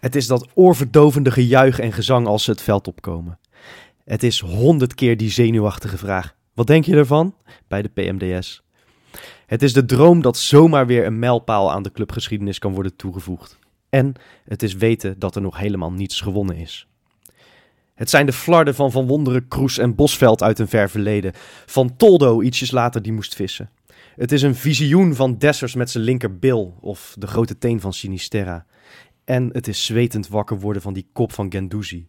Het is dat oorverdovende gejuich en gezang als ze het veld opkomen. Het is honderd keer die zenuwachtige vraag. Wat denk je ervan? Bij de PMDS. Het is de droom dat zomaar weer een mijlpaal aan de clubgeschiedenis kan worden toegevoegd. En het is weten dat er nog helemaal niets gewonnen is. Het zijn de flarden van Van Wonderen, Kroes en Bosveld uit een ver verleden. Van Toldo ietsjes later die moest vissen. Het is een visioen van Dessers met zijn linkerbil of de grote teen van Sinisterra. En het is zwetend wakker worden van die kop van Gendouzi.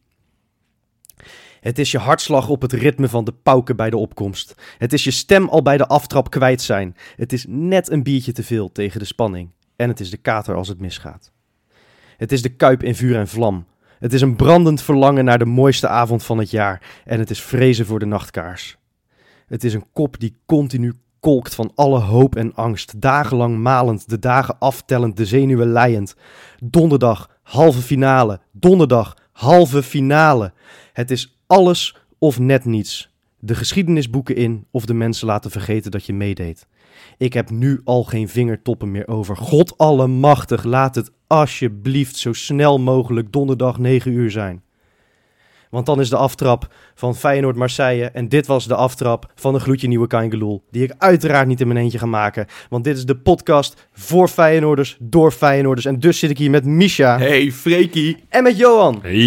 Het is je hartslag op het ritme van de pauken bij de opkomst. Het is je stem al bij de aftrap kwijt zijn. Het is net een biertje te veel tegen de spanning. En het is de kater als het misgaat. Het is de kuip in vuur en vlam. Het is een brandend verlangen naar de mooiste avond van het jaar. En het is vrezen voor de nachtkaars. Het is een kop die continu kolkt van alle hoop en angst. Dagenlang malend, de dagen aftellend, de zenuwen leiend. Donderdag, halve finale. Donderdag, halve finale. Het is alles of net niets. De geschiedenisboeken in of de mensen laten vergeten dat je meedeed. Ik heb nu al geen vingertoppen meer over. God allemachtig, laat het alsjeblieft zo snel mogelijk donderdag 9 uur zijn. Want dan is de aftrap van Feyenoord-Marseille. En dit was de aftrap van een gloedje nieuwe Kaingeloel. Die ik uiteraard niet in mijn eentje ga maken. Want dit is de podcast voor Feyenoorders, door Feyenoorders. En dus zit ik hier met Misha. Hey, Freekie. En met Johan. Hey. Hoe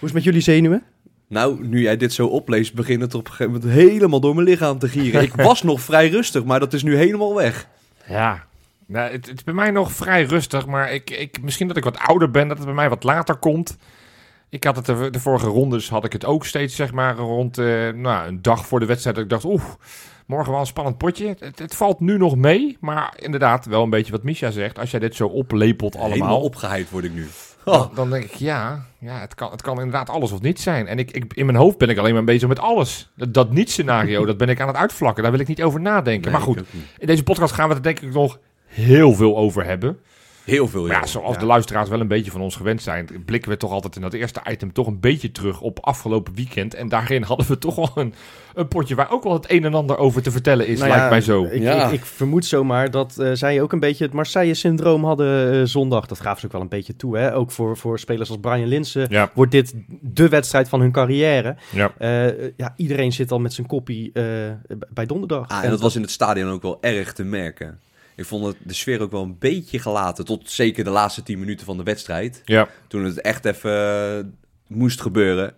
is het met jullie zenuwen? Nou, nu jij dit zo opleest, begint het op een gegeven moment helemaal door mijn lichaam te gieren. Ik was nog vrij rustig, maar dat is nu helemaal weg. Ja, nou, het, het is bij mij nog vrij rustig, maar ik, ik, misschien dat ik wat ouder ben, dat het bij mij wat later komt. Ik had het de, de vorige rondes had ik het ook steeds, zeg maar, rond uh, nou, een dag voor de wedstrijd. Dat ik dacht, oeh, morgen wel een spannend potje. Het, het, valt nu nog mee, maar inderdaad wel een beetje wat Misha zegt. Als jij dit zo oplepelt allemaal. Helemaal opgeheid word ik nu. Oh. Dan, dan, denk ik, ja, ja het, kan, het kan inderdaad alles of niet zijn. En ik, ik, in mijn hoofd ben ik alleen maar bezig met alles. Dat, dat niet-scenario, dat ben ik aan het uitvlakken. Daar wil ik niet over nadenken. Nee, maar goed, in deze podcast gaan we er denk ik nog heel veel over hebben. Heel veel, ja. zoals Ja. de luisteraars wel een beetje van ons gewend zijn, blikken we toch altijd in dat eerste item toch een beetje terug op afgelopen weekend. En daarin hadden we toch wel een, een potje waar ook wel het een en ander over te vertellen is, Nou lijkt ja, mij zo. Ik, Ja. ik, ik vermoed zomaar dat eh, zij ook een beetje het Marseille-syndroom hadden eh, zondag. Dat gaven ze ook wel een beetje toe. Hè? Ook voor, voor spelers als Brian Linsen Ja, wordt dit de wedstrijd van hun carrière. ja. Eh, ja, iedereen zit al met zijn koppie eh, bij donderdag. Ah, en dat was in het stadion ook wel erg te merken. Ik vond het, de sfeer ook wel een beetje gelaten. Tot zeker de laatste 10 minuten van de wedstrijd. ja. Toen het echt even eh, moest gebeuren.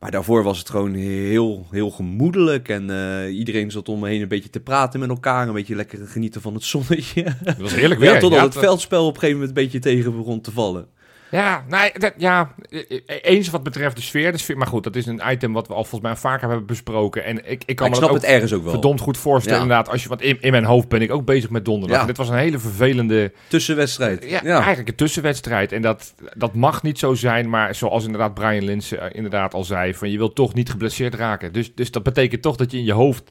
Maar daarvoor was het gewoon heel, heel gemoedelijk. En eh, iedereen zat om me heen een beetje te praten met elkaar. Een beetje lekker genieten van het zonnetje. Dat was heerlijk weer. Ja, totdat Ja, het dat- veldspel op een gegeven moment een beetje tegen begon te vallen. Ja, nee, dat, ja, eh, eens wat betreft de sfeer, de sfeer. Maar goed, dat is een item wat we al volgens mij vaker hebben besproken. En ik, ik kan ik me snap ook het ergens ook wel. verdomd goed voorstellen. Ja. Inderdaad, als je, want in, in mijn hoofd ben ik ook bezig met donderdag. Ja. Dit was een hele vervelende, Tussenwedstrijd. ja, Ja, eigenlijk een tussenwedstrijd. En dat, dat mag niet zo zijn. Maar zoals inderdaad Brian Lins eh, inderdaad al zei, van je wilt toch niet geblesseerd raken. Dus, dus dat betekent toch dat je in je hoofd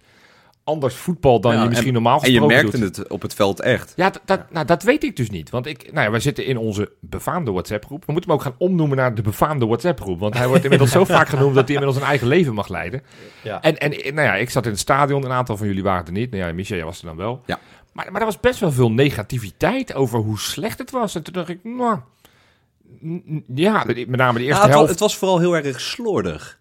anders voetbal dan Ja, je misschien en- normaal En je gesproken merkte doet. het op het veld echt. Ja, dat, Nou, dat weet ik dus niet. Want ik, nou ja, wij zitten in onze befaamde WhatsApp-groep. We moeten hem ook gaan omnoemen naar de befaamde WhatsApp-groep. Want hij wordt inmiddels zo vaak genoemd dat hij inmiddels een eigen leven mag leiden. Ja. En, en nou ja, ik zat in het stadion. Een aantal van jullie waren er niet. Nou ja, Michel, jij was er dan wel. Ja. Maar, maar er was best wel veel negativiteit over hoe slecht het was. En toen dacht ik, nou... Ja, met name de eerste het, wa- helft. het was vooral heel erg slordig.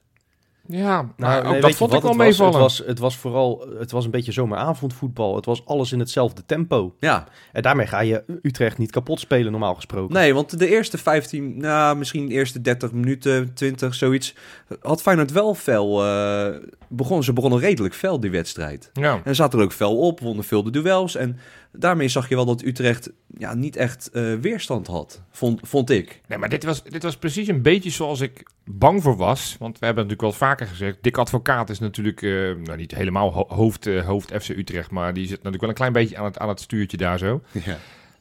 Ja, nou, Nou, nee, dat vond ik wel het was? meevallen. Het was, het was vooral, het was een beetje zomeravondvoetbal. Het was alles in hetzelfde tempo. Ja, En daarmee ga je Utrecht niet kapot spelen, normaal gesproken. nee, want de eerste 15, nou, misschien de eerste 30 minuten, 20, zoiets, had Feyenoord wel fel. eh begon, ze begonnen redelijk fel, die wedstrijd. Ja. En zaten er ook fel op, wonnen veel de duels. En daarmee zag je wel dat Utrecht ja, niet echt eh, weerstand had, vond, vond ik. Nee, maar dit was, dit was precies een beetje zoals ik bang voor was. Want we hebben natuurlijk wel vaker gezegd. Dick Advocaat is natuurlijk eh, nou, niet helemaal ho- hoofd, eh, hoofd FC Utrecht. Maar die zit natuurlijk wel een klein beetje aan het, aan het stuurtje daar zo. Ja.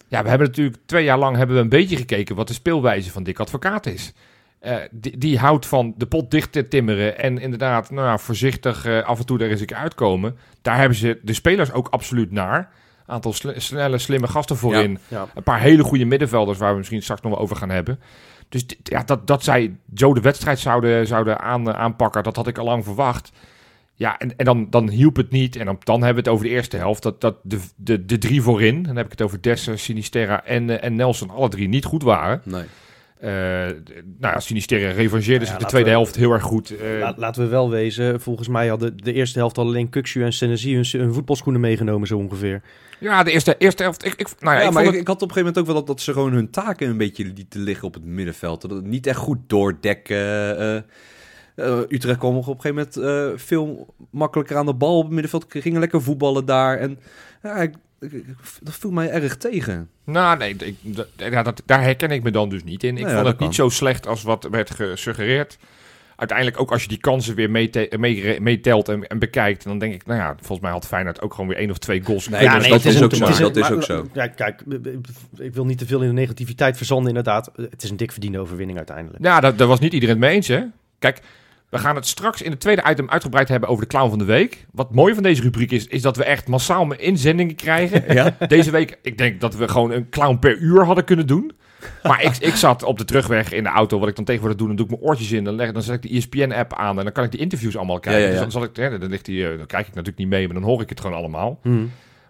Ja, we hebben natuurlijk twee jaar lang hebben we een beetje gekeken wat de speelwijze van Dick Advocaat is. Eh, die, die houdt van de pot dicht te timmeren en inderdaad nou, ja, voorzichtig af en toe er eens een keer uitkomen. Daar hebben ze de spelers ook absoluut naar. Aantal sl- snelle, slimme gasten voorin. Ja. Een paar hele goede middenvelders waar we misschien straks nog wel over gaan hebben. Dus ja, dat, dat zij Joe de wedstrijd zouden, zouden aan, aanpakken, dat had ik al lang verwacht. Ja, en, en dan, dan hielp het niet. En dan, dan hebben we het over de eerste helft. Dat, dat de, de, de drie voorin, dan heb ik het over Dessers, Sinisterra en, eh, en Nelson, alle drie niet goed waren. Nee. Eh, nou ja, Sinisterra revancheerde zich Ja, de tweede we- helft heel erg goed. Eh, La- laten we wel wezen, volgens mij hadden de eerste helft al alleen Kukshu en Senesi hun, hun voetbalschoenen meegenomen zo ongeveer. ja, de eerste, eerste helft. Ik, ik, nou ja, Ja, ik maar ik, het- ik had op een gegeven moment ook wel dat, dat ze gewoon hun taken een beetje lieten liggen op het middenveld. Dat het niet echt goed doordekken. eh, Utrecht kwam op een gegeven moment eh, veel makkelijker aan de bal op het middenveld. Gingen lekker voetballen daar. En ja, ik- dat viel mij erg tegen. Nou, nee, ik, dat, ja, dat, daar herken ik me dan dus niet in. Ik Nou ja, vond het niet kan. zo slecht als wat werd gesuggereerd. Uiteindelijk ook als je die kansen weer meete- mee- meetelt en, en bekijkt, dan denk ik, nou ja, volgens mij had Feyenoord ook gewoon weer één of twee goals Nee, dus dat is ook zo, dat is ook zo. Ja, kijk, ik wil niet te veel in de negativiteit verzanden inderdaad. Het is een dik verdiende overwinning uiteindelijk. Ja, daar was niet iedereen het mee eens, hè? Kijk, we gaan het straks in het tweede item uitgebreid hebben over de clown van de week. Wat mooi van deze rubriek is, is dat we echt massaal inzendingen krijgen. Ja? Deze week, ik denk dat we gewoon een clown per uur hadden kunnen doen. Maar ik, ik zat op de terugweg in de auto, wat ik dan tegenwoordig doe, dan doe ik mijn oortjes in, dan, leg, dan zet ik de ESPN-app aan en dan kan ik die interviews allemaal kijken. Ja, ja, ja. Dus dan, zal ik, hè, dan, ligt die, eh, dan kijk ik natuurlijk niet mee, maar dan hoor ik het gewoon allemaal. Hm.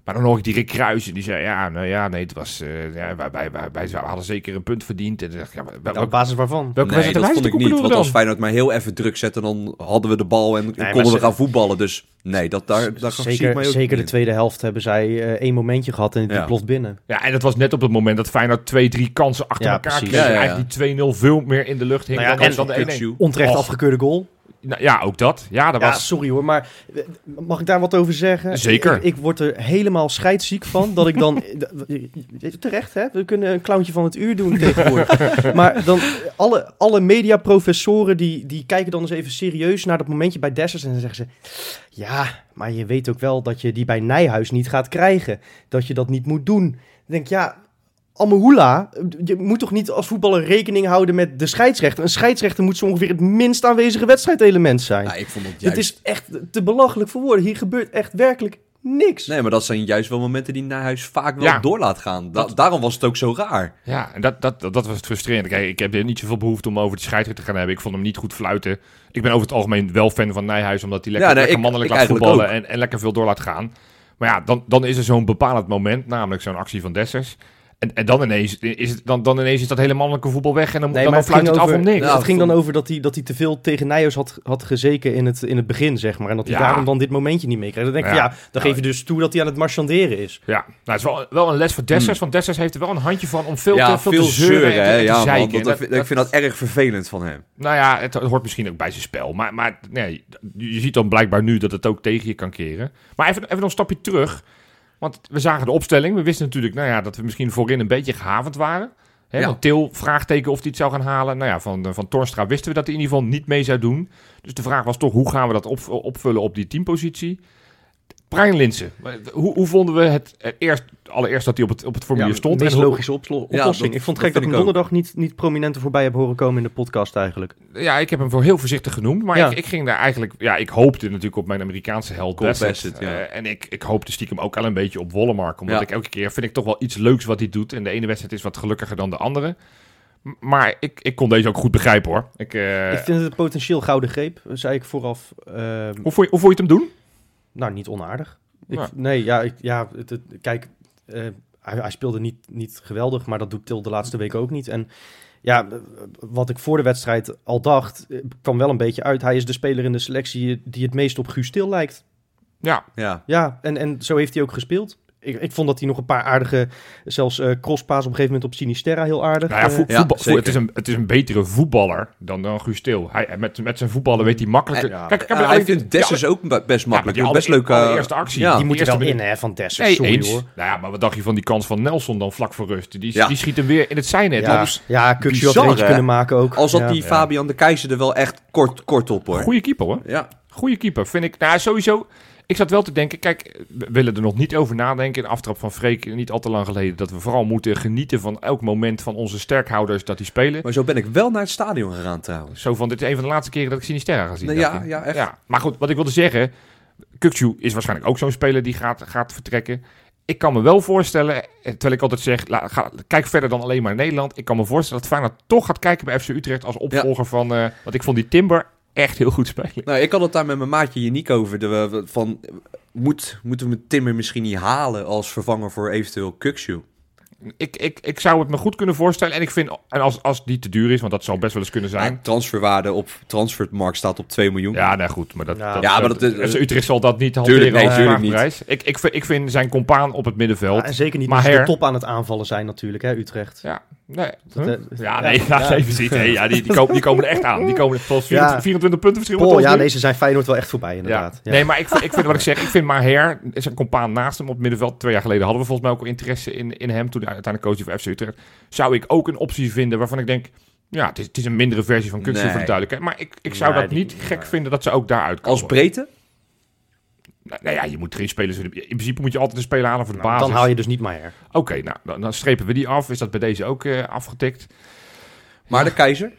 Maar dan hoor ik die Rick Kruijsen, die zei, ja, nou ja, nee, het was, eh, ja, wij, wij, wij, wij hadden zeker een punt verdiend. En dacht ja, maar wel- Ja, op basis waarvan? welke Nee, dat vond de ik niet. Want dan? als Feyenoord maar heel even druk zette, dan hadden we de bal en konden we gaan voetballen. Dus nee, dat, daar, zeker mij ook zeker de tweede helft hebben zij eh, één momentje gehad en die Ja. ploft binnen. Ja, en dat was net op het moment dat Feyenoord twee, drie kansen achter Ja, elkaar precies. kreeg. Ja, ja, ja. Eigenlijk die 2-0 veel meer in de lucht hing Nou ja, dan, en- dan de 1-1. Kukçu. Onterecht Och. afgekeurde goal. Nou, ja, ook dat. Ja, dat Ja, was... sorry hoor, maar eh, mag ik daar wat over zeggen? Zeker. Ik, ik word er helemaal scheidsziek van dat ik dan... Terecht, hè? We kunnen een clowntje van het uur doen tegenwoordig. maar dan alle, alle mediaprofessoren die, die kijken dan eens even serieus naar dat momentje bij Dessers en dan zeggen ze... Ja, maar je weet ook wel dat je die bij Nijhuis niet gaat krijgen. Dat je dat niet moet doen. Dan denk ik, ja... Amahula, je moet toch niet als voetballer rekening houden met de scheidsrechter? Een scheidsrechter moet zo ongeveer het minst aanwezige wedstrijdelement zijn. Ja, ik vond het Het juist... is echt te belachelijk voor woorden. Hier gebeurt echt werkelijk niks. Nee, maar dat zijn juist wel momenten die Nijhuis vaak wel Ja. door laat gaan. Da- daarom was het ook zo raar. Ja, en dat, dat, dat, dat was het frustrerende. Kijk, ik heb er niet zoveel behoefte om over de scheidsrechter te gaan hebben. Ik vond hem niet goed fluiten. Ik ben over het algemeen wel fan van Nijhuis, omdat hij lekker, Ja, nee, lekker ik- mannelijk ik laat voetballen en, en lekker veel door laat gaan. Maar ja, dan, dan is er zo'n bepalend moment, namelijk zo'n actie van Dessers. En, en dan, ineens is het, dan, dan ineens is dat hele mannelijke voetbal weg en dan, Nee, dan, dan fluit het het ging af om over- niks. Ja, het ging vond- dan over dat hij, dat hij te veel tegen Nijers had, had gezeken in het, in het begin, zeg maar. En dat hij Ja. daarom dan dit momentje niet meekreeg. Dan denk ik, Ja. ja, dan Nou, geef je dus toe dat hij aan het marchanderen is. Ja, nou, het is wel, wel een les voor Dessers, Hmm. want Dessers heeft er wel een handje van om veel, ja, te, veel, te zeuren, en te, hè. en te Ja, zeiken. dat- En dat- dat- ik vind dat erg vervelend van hem. Nou ja, het hoort misschien ook bij zijn spel. Maar, maar nee, je ziet dan blijkbaar nu dat het ook tegen je kan keren. Maar even, even nog een stapje terug. Want we zagen de opstelling. We wisten natuurlijk nou ja, dat we misschien voorin een beetje gehavend waren. Hè, Ja. Want Til, vraagteken of hij het zou gaan halen. Nou ja, van, van Torstra wisten we dat hij in ieder geval niet mee zou doen. Dus de vraag was toch, hoe gaan we dat op, opvullen op die teampositie? Brian Linsen, hoe, hoe vonden we het eh, eerst, allereerst dat hij op het, op het formulier Ja, stond? de meest en hoe- logische Ja, oplossing. dat- ik vond het gek dat ik donderdag niet, niet prominenter voorbij heb horen komen in de podcast eigenlijk. Ja, ik heb hem voor heel voorzichtig genoemd. Maar Ja. ik, ik ging daar eigenlijk... Ja, ik hoopte natuurlijk op mijn Amerikaanse held Cole Bassett. Eh, en ik, ik hoopte stiekem ook al een beetje op Wollemark. Omdat ik elke keer vind ik toch wel iets leuks wat hij doet. En de ene wedstrijd is wat gelukkiger dan de andere. Maar ik, ik kon deze ook goed begrijpen hoor. Ik, eh, ik vind het een potentieel gouden greep, zei ik vooraf. Ehm, hoe, vond je, hoe vond je het hem doen? Nou, niet onaardig. Ik, Ja. Nee, ja, ik, ja het, het- kijk, hij, hij speelde niet, niet geweldig, maar dat doet Til de laatste weken ook niet. En ja, eh, wat ik voor de wedstrijd al dacht, eh, kwam wel een beetje uit. Hij is de speler in de selectie die het meest op Guus Til lijkt. Ja, Ja. Ja, en, en zo heeft hij ook gespeeld. Ik, ik vond dat hij nog een paar aardige, zelfs eh crosspaas op een gegeven moment op Sinisterra heel aardig. nou ja, eh, ja, voetbal, het, is een, het is een betere voetballer dan, dan Guus Til. Hij, met, met zijn voetballen weet hij makkelijker... Ja. Kijk, ik heb Ja, hij vindt Dessers ook be- best makkelijk. best alle- leuk. eh, allereerste actie. Ja, die moet er eerste wel in, hè, van Dessers. Nee, Sorry eens. hoor. Nou ja, maar wat dacht je van die kans van Nelson dan vlak voor rust? Die, Ja. die schiet hem weer in het zijnet. Ja, Dus, ja Kukçu had er kunnen maken ook. Al zat Ja. die Fabian de Keizer er wel echt kort, kort op hoor. Goeie keeper hoor. Ja. Goeie keeper, vind ik. Nou, sowieso. Ik zat wel te denken, kijk, we willen er nog niet over nadenken. In aftrap van Freek, niet al te lang geleden, dat we vooral moeten genieten van elk moment van onze sterkhouders dat die spelen. Maar zo ben ik wel naar het stadion gegaan trouwens. Zo van, dit is een van de laatste keren dat ik Sinisterra ga zien. Ja, ja, echt. Maar goed, wat ik wilde zeggen, Kukçu is waarschijnlijk ook zo'n speler die gaat, gaat vertrekken. Ik kan me wel voorstellen, eh, terwijl ik altijd zeg, la- ga, kijk verder dan alleen maar Nederland. Ik kan me voorstellen dat Feyenoord toch gaat kijken bij FC Utrecht als opvolger van, eh want ik vond die Timber echt heel goed spelen. Nou, ik had het daar met mijn maatje Janiek over. De, van, moet, moeten we Timmer misschien niet halen als vervanger voor eventueel Kukshoe? Ik, ik, ik zou het me goed kunnen voorstellen. En ik vind, en als, als die te duur is, want dat zou best wel eens kunnen zijn. Ja, transferwaarde op transfermarkt staat op 2 miljoen. Ja, nee, goed. Maar dat, Ja. dat, Ja, maar dat is- dus Utrecht zal dat niet Tuurlijk, hanteren nee, als tuurlijk niet. vraagprijs. Ik, ik, vind, ik vind zijn compaan op het middenveld. Ja, en zeker niet Maar ze de her- top aan het aanvallen zijn natuurlijk, hè, Utrecht. Ja, nee. Huh? eh, Ja, nee, ja, even zien. Nee, ja, die, die, komen, die komen er echt aan. Die komen zoals 24, Ja. 24 punten verschil. Paul, ja, deze zijn Feyenoord wel echt voorbij inderdaad. Ja. Nee, maar ik, vind- ik vind wat ik zeg. Ik vind Maher, zijn compaan naast hem op het middenveld. Twee jaar geleden hadden we volgens mij ook interesse in, in hem. Toen uiteindelijk coach voor FC Utrecht. Zou ik ook een optie vinden waarvan ik denk... Ja, het is, het is een mindere versie van Kuksu Nee. voor de duidelijkheid. Maar ik, ik zou Nee, dat niet gek vinden dat ze ook daaruit komen. Als breedte? Nou, nou ja, je moet drie spelers... In principe moet je altijd een speler halen voor de Nou, basis. dan haal je dus niet Maier. Oké, nou, dan, dan strepen we die af. Is dat bij deze ook eh, afgetikt? Maar de keizer?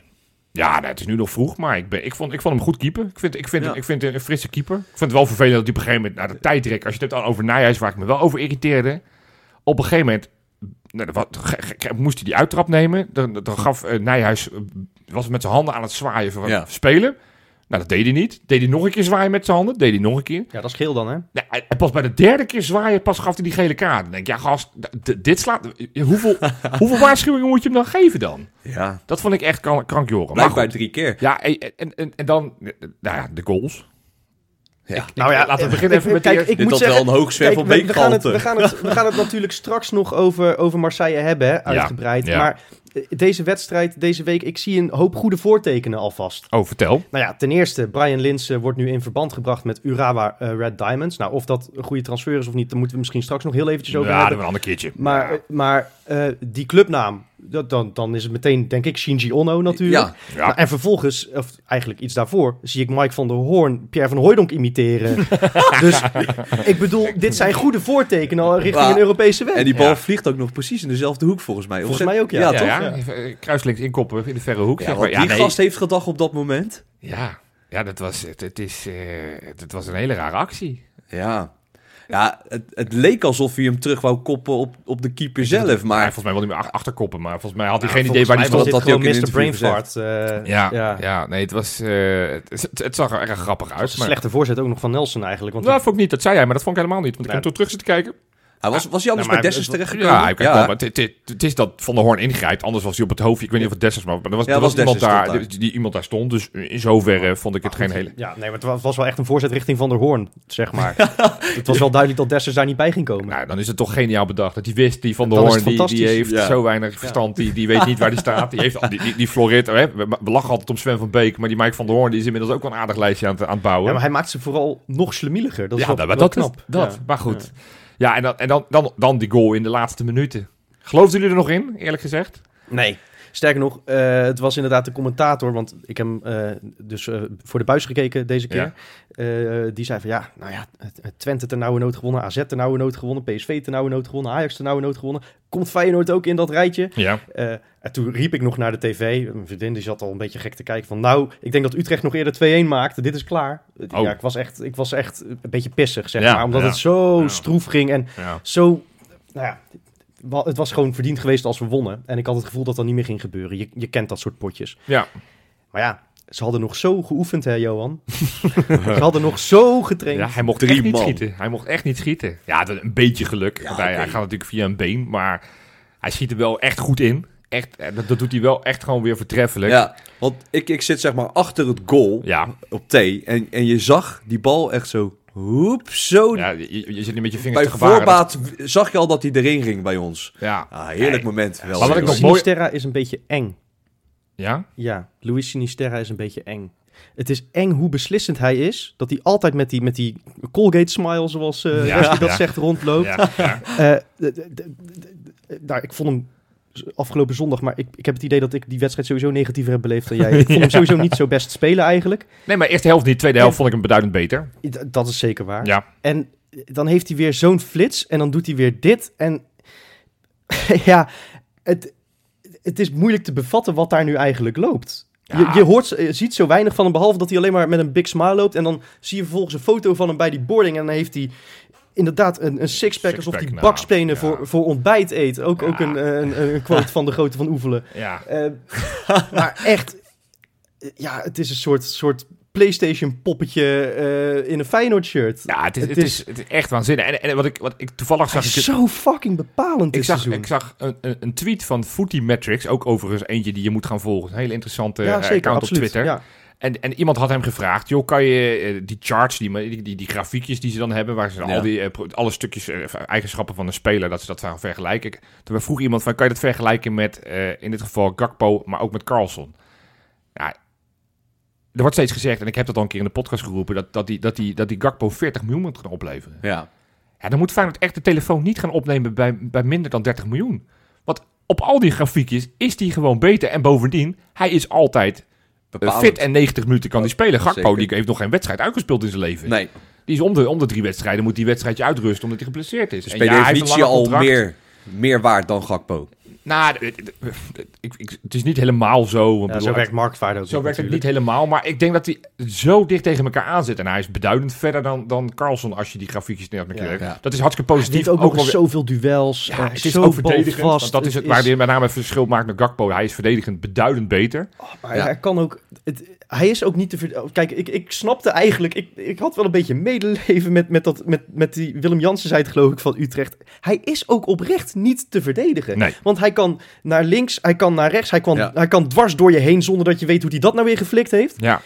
Ja, nou, het is nu nog vroeg, maar ik, ben, ik, vond, ik vond hem goed keeper. Ik vind, ik vind, Ja. ik vind een frisse keeper. Ik vind het wel vervelend dat hij op een gegeven moment... naar de tijdrek, als je het hebt over Nijhuis, waar ik me wel over irriteerde... op een gegeven moment nou, wat, moest hij die uittrap nemen. Dan, dan gaf eh, Nijhuis... eh, was met zijn handen aan het zwaaien voor Ja. spelen. Nou, dat deed hij niet. Deed hij nog een keer zwaaien met zijn handen. Deed hij nog een keer. Ja, dat is geel dan, hè? Ja, en pas bij de derde keer zwaaien, pas gaf hij die gele kaart. Dan denk ik, ja gast, dit slaat... Hoeveel, hoeveel waarschuwingen moet je hem dan geven dan? Ja, Dat vond ik echt krank- krankjoren. Maar blijkbaar goed. drie keer. Ja, en, en, en, en dan, nou ja, de goals. Ja. Nou ja, laten we beginnen even met kijk, ik Dit moet zeggen, wel een hoog Kijk, van we, we, gaan het, we, gaan het, we gaan het natuurlijk straks nog over, over Marseille hebben, hè, uitgebreid. ja. Maar eh, deze wedstrijd, deze week, ik zie een hoop goede voortekenen alvast. Oh, vertel. Nou ja, ten eerste, Brian Linsen wordt nu in verband gebracht met Urawa eh, Red Diamonds. Nou, of dat een goede transfer is of niet, daar moeten we misschien straks nog heel eventjes over Ja, dat hebben. we een ander keertje. Maar, ja. eh, maar eh, die clubnaam, dat, dan, dan is het meteen, denk ik, Shinji Ono natuurlijk. Ja, Ja. Nou, en vervolgens, of eigenlijk iets daarvoor, zie ik Mike van der Hoorn Pierre van Hooijdonk imiteren. dus ik bedoel, dit zijn goede voortekenen al richting Maar- een Europese weg. En die bal Ja. vliegt ook nog precies in dezelfde hoek volgens mij. Of Volgens mij ook, ja. Ja, ja, toch? kruislinks inkoppen in de verre hoek. Ja, zeg wat maar. Ja, die nee. gast heeft gedacht op dat moment. Ja, ja dat, was, het, het, is, eh, het, het was een hele rare actie. Ja, ja het, het leek alsof hij hem terug wou koppen op, op de keeper zelf. Maar volgens mij wil hij meer ach- achterkoppen, maar volgens mij had hij Ja, geen idee waar hij stond. was Dat hij ook Mr. Brainfart. eh, Ja, ja. ja. nee, het was... eh, het, het, het zag er erg grappig Dat uit. was een Maar, slechte voorzet ook nog van Nelson eigenlijk. Want nou, vond ik niet. Dat zei hij, maar dat vond ik helemaal niet. Want ik heb toen terug zitten kijken. Hij was, was hij anders Nou, bij Dessers terechtgekomen? Ja, wel, maar het, het, het is dat Van der Hoorn ingrijpt. Anders was hij op het hoofd. Ik weet niet of het Dessers was, maar er was, Ja, er was, was iemand daar. Die, die iemand daar stond. Dus in zoverre vond ik het geen hele... Ja, nee, maar het wa- was wel echt een voorzet richting Van der Hoorn, zeg maar. het was wel duidelijk dat Dessers daar niet bij ging komen. Nou, dan is het toch geniaal bedacht. Dat hij wist, die Van der Hoorn, die, die heeft Ja. zo weinig verstand. Die, die weet niet waar die staat. Die, heeft, die, die, die floreert. Hè? We, lachen altijd om Sven van Beek. Maar die Mike van der Hoorn die is inmiddels ook wel een aardig lijstje aan het, aan het bouwen. Ja, maar hij maakt ze vooral nog slemieliger. Dat is wel, dat, wel dat, knap. is- dat. Ja. Maar goed. Ja, en, dan, en dan, dan, dan die goal in de laatste minuten. Geloofden jullie er nog in, eerlijk gezegd? Nee. Sterker nog, eh, het was inderdaad de commentator, want ik heb hem eh, dus eh, voor de buis gekeken deze keer. Die zei van ja, nou ja, Twente ter nauwe nood gewonnen, AZ ter nauwe nood gewonnen, PSV ter nauwe nood gewonnen, Ajax ter nauwe nood gewonnen. Komt Feyenoord ook in dat rijtje? Ja. En toen riep ik nog naar de tv. Mijn vriendin die zat al een beetje gek te kijken van... nou, ik denk dat Utrecht nog eerder 2-1 maakt. Dit is klaar. Oh. Ja, ik was, echt, ik was echt een beetje pissig, zeg Ja, maar. Omdat het zo stroef ging en zo... Nou ja, het was gewoon verdiend geweest als we wonnen. En ik had het gevoel dat dat niet meer ging gebeuren. Je, je kent dat soort potjes. Ja. Maar ja, ze hadden nog zo geoefend, hè, Johan? ze hadden nog zo getraind. Ja, hij mocht Drie echt niet man. schieten. Hij mocht echt niet schieten. Ja, een beetje geluk. Ja, hij, gaat natuurlijk via een been, maar hij schiet er wel echt goed in. Echt, eh, dat, dat doet hij wel echt gewoon weer vertreffelijk. Ja, want ik, ik zit zeg maar achter het goal Ja, op T. En, en je zag die bal echt zo... Hoep, zo... ja je, je zit nu met je vingers bij te gebaren. voorbaat zag je al dat hij erin ging bij ons. Ja. Ah, heerlijk Nee. moment. Wel, Maar wat ik nog hoor. mooi- Sinisterra is een beetje eng. Ja? Ja, Luis Sinisterra is een beetje eng. Het is eng hoe beslissend hij is. Dat hij altijd met die, met die Colgate smile, zoals eh Ja, Wesley dat ja. zegt, rondloopt. Ja. Eh, nou, ik vond hem afgelopen zondag, maar ik, ik heb het idee dat ik die wedstrijd sowieso negatiever heb beleefd dan jij. Ik vond hem sowieso niet zo best spelen eigenlijk. Nee, maar eerste helft niet. Tweede helft vond ik hem beduidend beter. Dat is zeker waar. Ja. En dan heeft hij weer zo'n flits en dan doet hij weer dit. En ja, het, het is moeilijk te bevatten wat daar nu eigenlijk loopt. Ja. Je, je, hoort, je ziet zo weinig van hem, behalve dat hij alleen maar met een big smile loopt. En dan zie je vervolgens een foto van hem bij die boarding. En dan heeft hij inderdaad een, een sixpack, alsof hij nou, bakspenen ja. voor, voor ontbijt eet. Ook, Ja. ook een, een, een quote van de grote van Oevelen. Ja. Eh, maar echt, ja, het is een soort, soort PlayStation poppetje eh, in een Feyenoord shirt. Ja, het is, Het het, is, het is echt waanzinnig. En, en wat, ik, wat ik toevallig zag... is Ik, zo fucking bepalend ik dit zag, seizoen. ik zag een, een, een tweet van Footy Metrics, ook overigens eentje die je moet gaan volgen. Een hele interessante ja, eh, zeker, account absoluut. op Twitter. Ja. En, en iemand had hem gevraagd, joh, kan je eh, die charts, die, die, die, die grafiekjes die ze dan hebben, waar ze Ja. al die, eh, alle stukjes, eh, eigenschappen van een speler, dat ze dat gaan vergelijken. Toen vroeg iemand van, kan je dat vergelijken met, in dit geval Gakpo, maar ook met Carlson? Ja, er wordt steeds gezegd, en ik heb dat al een keer in de podcast geroepen, dat, dat, die, dat, die, dat die Gakpo 40 miljoen moet gaan opleveren. Ja. Ja, dan moet Feyenoord echt de telefoon niet gaan opnemen bij, bij minder dan 30 miljoen. Want op al die grafiekjes is die gewoon beter. En bovendien, hij is altijd Bepalend. fit en 90 minuten kan hij spelen. Gakpo Zeker. die heeft nog geen wedstrijd uitgespeeld in zijn leven. Nee, Die is om de, om de drie wedstrijden, moet die wedstrijdje uitrusten omdat hij geblesseerd is. de En speler ja, hij heeft al contract. meer, meer waard dan Gakpo. Nou, ik, ik, het is niet helemaal zo. Ik Ja, bedoel, zo werkt marktwaarde ook Zo niet werkt het niet natuurlijk. helemaal, maar ik denk dat hij zo dicht tegen elkaar aan zit. En hij is beduidend verder dan, dan Carlson als je die grafiekjes Ja, gekeken. ja. Dat is hartstikke Hij positief. heeft ook nog eens weer- zoveel duels. Ja, eh, het is zo ook verdedigend. Want dat is het, Het waar hij met name het verschil maakt met Gakpo. Hij is verdedigend beduidend beter. Maar Ja. hij kan ook. Het, hij is ook niet te ver- Kijk, ik, ik snapte eigenlijk. Ik, ik had wel een beetje medeleven met, met, dat, met, met die. Willem Jansen zei het, geloof ik, van Utrecht. Hij is ook oprecht niet te verdedigen. Nee. Want hij kan naar links, hij kan naar rechts, hij kan, Ja. hij kan dwars door je heen zonder dat je weet hoe hij dat nou weer geflikt heeft. Ja.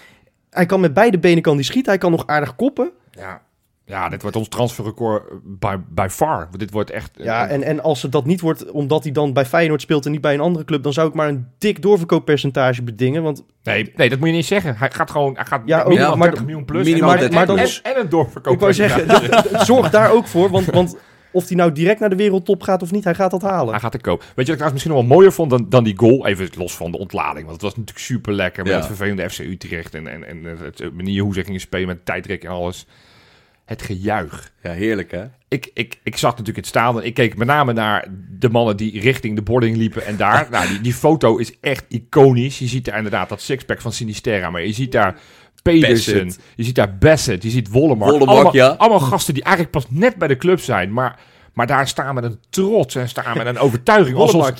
Hij kan met beide benen kan die schieten, hij kan nog aardig koppen. Ja. Ja, dit wordt ons transferrecord by, by far. Dit wordt echt... Ja, eh, en, en als het dat niet wordt, omdat hij dan bij Feyenoord speelt en niet bij een andere club, dan zou ik maar een dik doorverkooppercentage bedingen. Want nee, nee, dat moet je niet zeggen. Hij gaat gewoon... Hij gaat Ja, ook- minimaal maar- 30 miljoen plus. minimaal en, dan, 30 en, en, en een doorverkoop. ik wou zeggen, zorg daar ook voor, want, want of hij nou direct naar de wereldtop gaat of niet, hij gaat dat halen. Hij gaat er koop. Weet je wat ik trouwens misschien nog wel mooier vond dan, dan die goal? Even los van de ontlading. Want het was natuurlijk super lekker met Ja. het vervelende FC Utrecht. En, en, en het manier hoe ze gingen spelen met tijdrek en alles. Het gejuich. Ja, heerlijk hè? Ik, ik, ik zag natuurlijk het staan. Ik keek met name naar de mannen die richting de boarding liepen. En daar, nou, die, die foto is echt iconisch. Je ziet daar inderdaad dat sixpack van Sinisterra. Maar je ziet daar Pedersen. Bassett. Je ziet daar Bassett. Je ziet Wollemark. Wollemark, allemaal, ja. allemaal gasten die eigenlijk pas net bij de club zijn. Maar, maar daar staan met een trots en staan met een overtuiging. Alsof,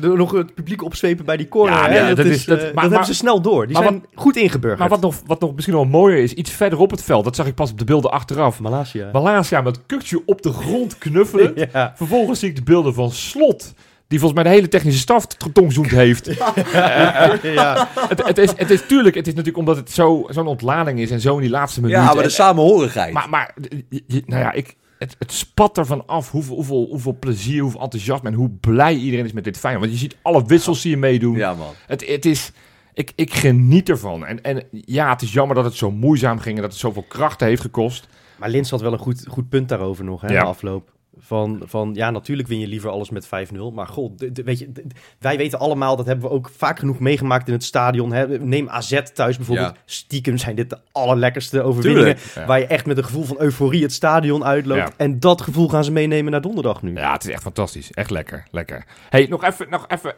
nog het publiek opzwepen bij die corner. Ja, dat, dat is, dat- eh, maar- dat maar- hebben ze snel door. Die maar zijn goed ingeburgerd. maar wat nog, wat nog misschien wel mooier is, iets verder op het veld. Dat zag ik pas op de beelden achteraf. Malasia. Malasia met kukje op de grond knuffelen. Ja. Vervolgens zie ik de beelden van Slot. Die volgens mij de hele technische staf getongzoend heeft. ja. het, het, is, het is tuurlijk, het is natuurlijk omdat het zo- zo'n ontlading is en zo in die laatste minuut. Ja, maar En- de samenhorigheid. maar, maar je- nou ja, ik, het, het spat ervan af hoeveel, hoeveel, hoeveel plezier, hoeveel enthousiasme en hoe blij iedereen is met dit fijn. Want je ziet alle wissels die je meedoen. Ja man. Het, het is, ik, ik geniet ervan. En, en ja, het is jammer dat het zo moeizaam ging en dat het zoveel krachten heeft gekost. Maar Lins had wel een goed, goed punt daarover nog, hè, Ja. na afloop. Van, van, ja, natuurlijk win je liever alles met 5-0. Maar god, weet je, wij weten allemaal, dat hebben we ook vaak genoeg meegemaakt in het stadion. Hè. Neem AZ thuis bijvoorbeeld. Ja. Stiekem zijn dit de allerlekkerste overwinningen. Tuurlijk. Ja. Waar je echt met een gevoel van euforie het stadion uitloopt. Ja. En dat gevoel gaan ze meenemen naar donderdag nu. Ja, het is echt fantastisch. Echt lekker. Lekker. hey, nog even, nog even.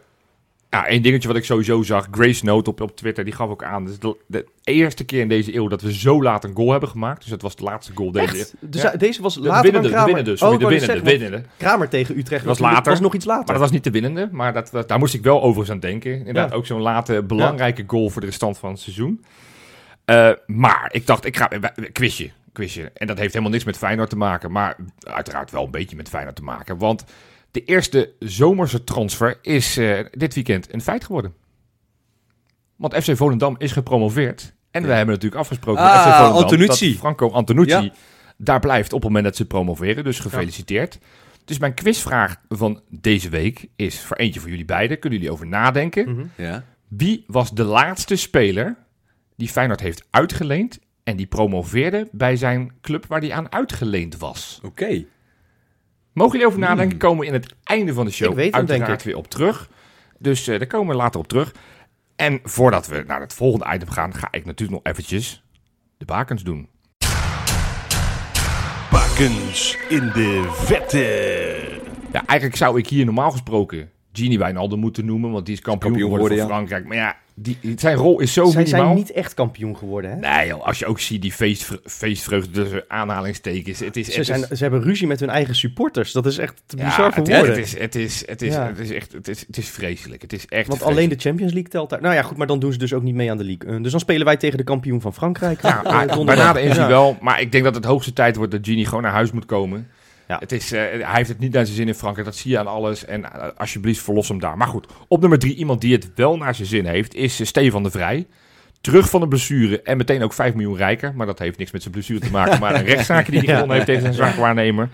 Ja, één dingetje wat ik sowieso zag. Grace Note op, op Twitter, die gaf ook aan. Dus de, de eerste keer in deze eeuw dat we zo laat een goal hebben gemaakt. Dus het was de laatste goal deze. Echt? Dus Ja. Deze was De later winnende, dan de winnende, sorry, Oh, de winnende, zeggen, winnende. Kramer tegen Utrecht was later. was nog iets later. Maar dat was niet de winnende, maar dat, dat- daar moest ik wel overigens aan denken. Inderdaad, Ja. ook zo'n late belangrijke goal voor de restant van het seizoen. Eh, maar ik dacht, ik ga quizje, quizje. En dat heeft helemaal niks met Feyenoord te maken, maar uiteraard wel een beetje met Feyenoord te maken. Want de eerste zomerse transfer is eh, dit weekend een feit geworden. Want FC Volendam is gepromoveerd. En we hebben natuurlijk afgesproken met Ah, FC Volendam Antonucci. dat Franco Antonucci Ja. daar blijft op het moment dat ze promoveren. Dus gefeliciteerd. Dus mijn quizvraag van deze week is voor eentje voor jullie beiden. Kunnen jullie over nadenken? Mhm. Ja. Wie was de laatste speler die Feyenoord heeft uitgeleend en die promoveerde bij zijn club waar hij aan uitgeleend was? Oké. Mogen jullie over nadenken? Komen we in het einde van de show Ik weet hem, denk uiteraard ik. weer op terug. Dus eh, daar komen we later op terug. En voordat we naar het volgende item gaan, ga ik natuurlijk nog eventjes de bakens doen. Bakens in de vette. Ja, eigenlijk zou ik hier normaal gesproken Genie Wijnaldum moeten noemen, want die is kampioen, Kampioen geworden voor Frankrijk. Maar ja, die, zijn rol is zo Zij minimaal. zijn niet echt kampioen geworden, hè? Nee joh, als je ook ziet die feestvre- feestvreugde tussen aanhalingstekens. Het is, Ze, het is- zijn, ze hebben ruzie met hun eigen supporters. Dat is echt te ja, bizar voor het, het is, het is, het is, Ja. het is echt, het is, het is vreselijk. Het is echt Want vreselijk. alleen de Champions League telt daar. Nou ja, goed, maar dan doen ze dus ook niet mee aan de league. Eh, dus dan spelen wij tegen de kampioen van Frankrijk. Ja, eh, maar donderdag. bij nader inzien Ja. wel. Maar ik denk dat het hoogste tijd wordt dat Genie gewoon naar huis moet komen. Ja. Het is, eh, hij heeft het niet naar zijn zin in Frankrijk. Dat zie je aan alles. En eh, alsjeblieft, verlos hem daar. Maar goed, op nummer drie, iemand die het wel naar zijn zin heeft, is eh, Stefan de Vrij. Terug van de blessure en meteen ook 5 miljoen rijker. Maar dat heeft niks met zijn blessure te maken. Maar een rechtszaak die hij Ja. gewonnen heeft tegen zijn zaakwaarnemer.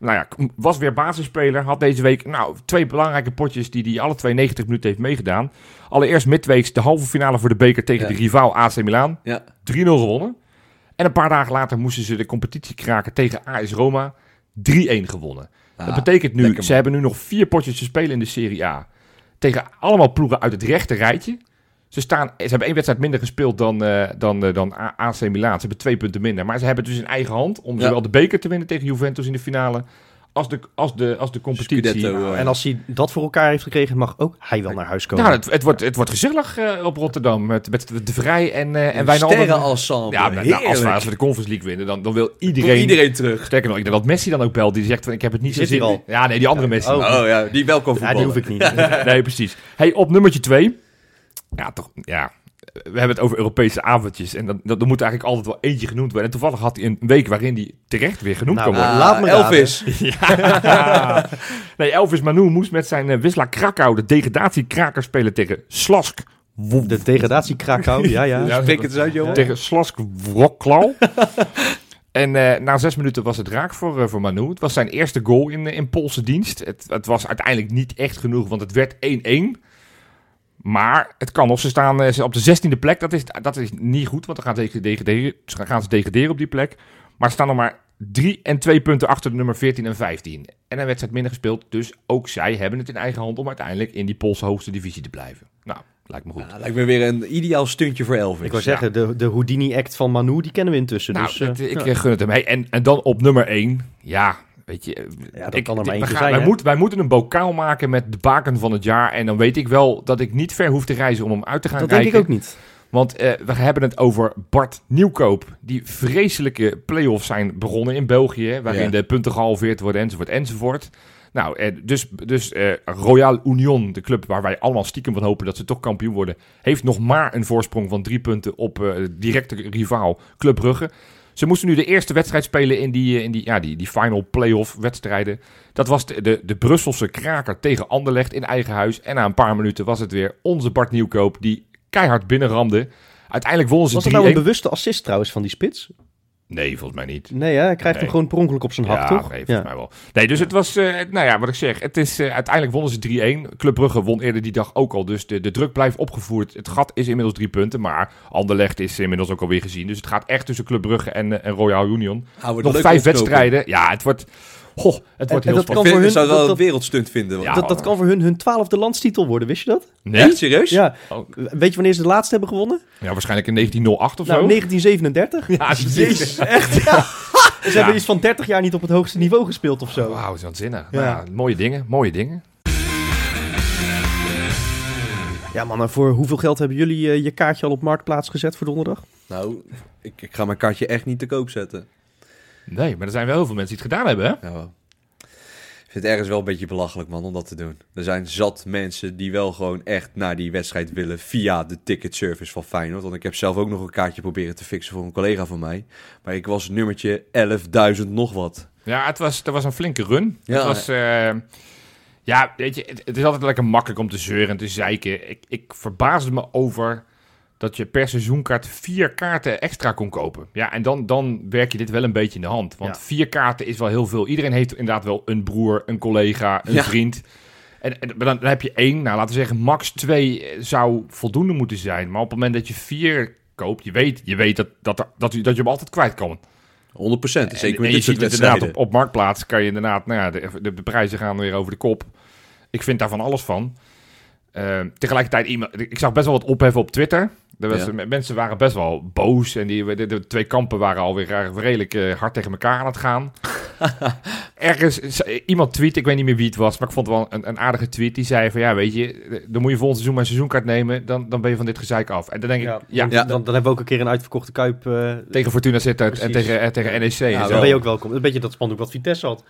Nou ja, was weer basisspeler. Had deze week nou, twee belangrijke potjes die hij alle twee 90 minuten heeft meegedaan. Allereerst midweeks de halve finale voor de beker tegen Ja. de rivaal AC Milan. Ja. 3-0 gewonnen. En een paar dagen later moesten ze de competitie kraken tegen AS Roma. 3-1 gewonnen. dat Ah, betekent nu, ze hebben nu nog vier potjes te spelen in de Serie A. Tegen allemaal ploegen uit het rechte rijtje. Ze, staan, ze hebben één wedstrijd minder gespeeld dan, eh, dan, eh, dan AC Milan. Ze hebben twee punten minder. Maar ze hebben dus in eigen hand om Ja. zowel de beker te winnen tegen Juventus in de finale... als de, als de, als de competitie. Scudetto, eh. En als hij dat voor elkaar heeft gekregen, mag ook hij wel naar huis komen. Nou, het, het, wordt, het wordt gezellig eh, op Rotterdam. Met, met de Vrij en, eh en Wijnaldum. sterrenensemble. Ja, nou, als, we, als we de Conference League winnen, dan, dan wil iedereen... iedereen terug. Sterker nog, ik denk dat Messi dan ook belt. Die zegt van, ik heb het niet zo zin in. Ja, nee, die andere Messi. Oh. Oh ja, die wel kan ja, voetballen. die hoef ik niet. Nee, precies. Hey, op nummertje twee. Ja, toch, ja. We hebben het over Europese avondjes. En dan, dan, dan moet eigenlijk altijd wel eentje genoemd worden. En toevallig had hij een week waarin hij terecht weer genoemd Nou, kan worden. Laat me Elvis. Ja. Nee, Elvis Manu moest met zijn uh, Wisla Krakau de degradatiekraker spelen tegen Slask. De degradatie Krakau, ja, ja. Ja, Spreek het eens uit, Johan. Tegen Slask Wroclaw. en eh, na zes minuten was het raak voor, eh, voor Manu. Het was zijn eerste goal in, eh, in Poolse dienst. Het, het was uiteindelijk niet echt genoeg, want het werd 1-1. Maar het kan nog. Ze staan eh, ze op de 16e plek. Dat is, dat is niet goed, want dan gaan ze degraderen, gaan ze degraderen op die plek. Maar ze staan nog maar 3 en 2 punten achter de nummer 14 en 15. En een wedstrijd minder gespeeld. Dus ook zij hebben het in eigen hand om uiteindelijk in die Poolse hoogste divisie te blijven. Nou, lijkt me goed. Ja, lijkt me weer een ideaal stuntje voor Elvis. Ik wou zeggen, de, de Houdini-act van Manu, die kennen we intussen. Nou, dus, eh, ik ja. eh, gun het hem. Hey, en, en dan op nummer 1. Ja, weet je. Ja, dat ik, kan er maar zijn, wij, wij moeten een bokaal maken met de baken van het jaar. En dan weet ik wel dat ik niet ver hoef te reizen om hem uit te gaan dat kijken. denk ik ook niet. Want eh, we hebben het over Bart Nieuwkoop. Die vreselijke play-offs zijn begonnen in België. Waarin Ja. de punten gehalveerd worden enzovoort enzovoort. Nou, eh, dus, dus eh, Royal Union, de club waar wij allemaal stiekem van hopen dat ze toch kampioen worden, heeft nog maar een voorsprong van drie punten op eh, directe rivaal Club Brugge. Ze moesten nu de eerste wedstrijd spelen in die, eh, in die, ja, die, die final play-off wedstrijden. Dat was de, de, de Brusselse kraker tegen Anderlecht in eigen huis. En na een paar minuten was het weer onze Bart Nieuwkoop die keihard binnenramde. Uiteindelijk wonnen Was ze 3-1. dat nou een bewuste assist trouwens van die spits? Nee, volgens mij niet. Nee, hè? hij krijgt Nee. hem gewoon per ongeluk op zijn hak, ja, toch? nee, volgens mij wel. Nee, dus het was, eh, nou ja, wat ik zeg, het is, eh, uiteindelijk wonnen ze 3-1. Club Brugge won eerder die dag ook al, dus de, de druk blijft opgevoerd. Het gat is inmiddels drie punten, maar Anderlecht is inmiddels ook alweer gezien. Dus het gaat echt tussen Club Brugge en, eh, en Royal Union. Nog vijf wedstrijden. Ja, het wordt, goh, het wordt en heel dat spannend. kan Ik vind- voor hun- zou wel dat- een wereldstunt vinden. Ja. dat, dat kan voor hun hun twaalfde landstitel worden, wist je dat? Nee? Echt serieus? Ja. Oh. Weet je wanneer ze de laatste hebben gewonnen? Ja, waarschijnlijk in 1908 of Nou, zo. 1937. Ja, Jezus, echt. Ja. Ze hebben iets van 30 jaar niet op het hoogste niveau gespeeld of zo. Wauw, dat is waanzinnig. Ja. Ja. mooie dingen, mooie dingen. Ja, man, en voor hoeveel geld hebben jullie eh, je kaartje al op Marktplaats gezet voor donderdag? Nou, ik, ik ga mijn kaartje echt niet te koop zetten. Nee, maar er zijn wel heel veel mensen die het gedaan hebben, hè? Ja. Ik vind het ergens wel een beetje belachelijk, man, om dat te doen. Er zijn zat mensen die wel gewoon echt naar die wedstrijd willen via de ticketservice van Feyenoord. Want ik heb zelf ook nog een kaartje proberen te fixen voor een collega van mij. Maar ik was nummertje 11.000 nog wat. Ja, het was, het was een flinke run. Ja. Het was, eh, ja, weet je, het, het is altijd lekker makkelijk om te zeuren en te zeiken. Ik, ik verbaasde me over dat je per seizoenkaart vier kaarten extra kon kopen. Ja, en dan, dan werk je dit wel een beetje in de hand. Want Ja. vier kaarten is wel heel veel. Iedereen heeft inderdaad wel een broer, een collega, een Ja. vriend. En, dan, dan heb je één, nou laten we zeggen, max twee zou voldoende moeten zijn. Maar op het moment dat je vier koopt, je weet, je weet dat, dat, dat, je, dat je hem altijd kwijt kan. 100 procent. En- Zeker en met je dit soort ziet het inderdaad op, op Marktplaats kan je inderdaad, nou ja, de, de, de prijzen gaan weer over de kop. Ik vind daar van alles van. Eh, tegelijkertijd, iemand, ik zag best wel wat opheffen op Twitter. Was, Ja. Mensen waren best wel boos en die, de, de twee kampen waren alweer redelijk eh, hard tegen elkaar aan het gaan. ergens, is- iemand tweet, ik weet niet meer wie het was, maar ik vond het wel een, een aardige tweet. Die zei van, ja, weet je, dan moet je volgend seizoen maar een seizoenkaart nemen, dan, dan ben je van dit gezeik af. En dan denk ik, ja, Ja, Ja. Dan, dan hebben we ook een keer een uitverkochte Kuip. eh, tegen Fortuna Sittard en Precies. tegen, en tegen NEC. en zo. dan ben je ook welkom. Een beetje dat spandoek wat Vitesse had.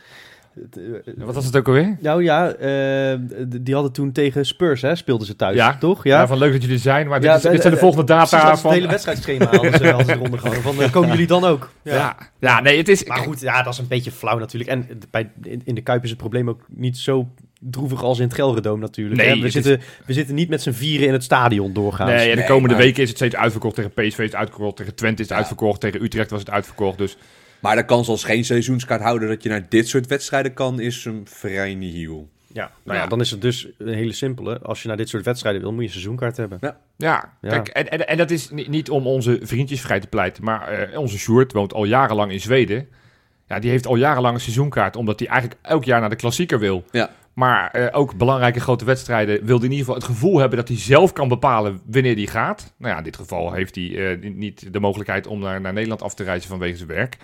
Het, eh, Wat was het ook alweer? Nou ja, eh, die hadden toen tegen Spurs, hè, speelden ze thuis, Ja. toch? Ja, Ja, van leuk dat jullie er zijn, maar dit, Ja, is- de- dit zijn de de- volgende data van... het hele wedstrijdschema hadden ze, hadden ze eronder. Van, eh, komen jullie dan ook? ja. Ja. nee, het is... Maar goed, ja, dat is een beetje flauw natuurlijk. En bij, in, in de Kuip is het probleem ook niet zo droevig als in het Gelredome natuurlijk. Nee, we, zitten, we zitten niet met z'n vieren in het stadion doorgaan. Nee, en de Nee, komende maar- weken is het steeds uitverkocht. Tegen PSV is het uitverkocht, tegen Twente is het uitverkocht, tegen Utrecht was het uitverkocht. Dus Maar de kans als geen seizoenskaarthouder dat je naar dit soort wedstrijden kan, is een vrij nihil. Ja, nou ja, Ja. dan is het dus een hele simpele. Als je naar dit soort wedstrijden wil, moet je een seizoenkaart hebben. ja, Ja. kijk, en, en, en dat is niet, niet om onze vriendjes vrij te pleiten, maar eh, onze Sjoerd woont al jarenlang in Zweden. Ja, die heeft al jarenlang een seizoenkaart, omdat hij eigenlijk elk jaar naar de klassieker wil. Ja. Maar eh, ook belangrijke grote wedstrijden wil hij in ieder geval het gevoel hebben dat hij zelf kan bepalen wanneer hij gaat. Nou ja, in dit geval heeft hij eh, niet de mogelijkheid om naar, naar Nederland af te reizen vanwege zijn werk.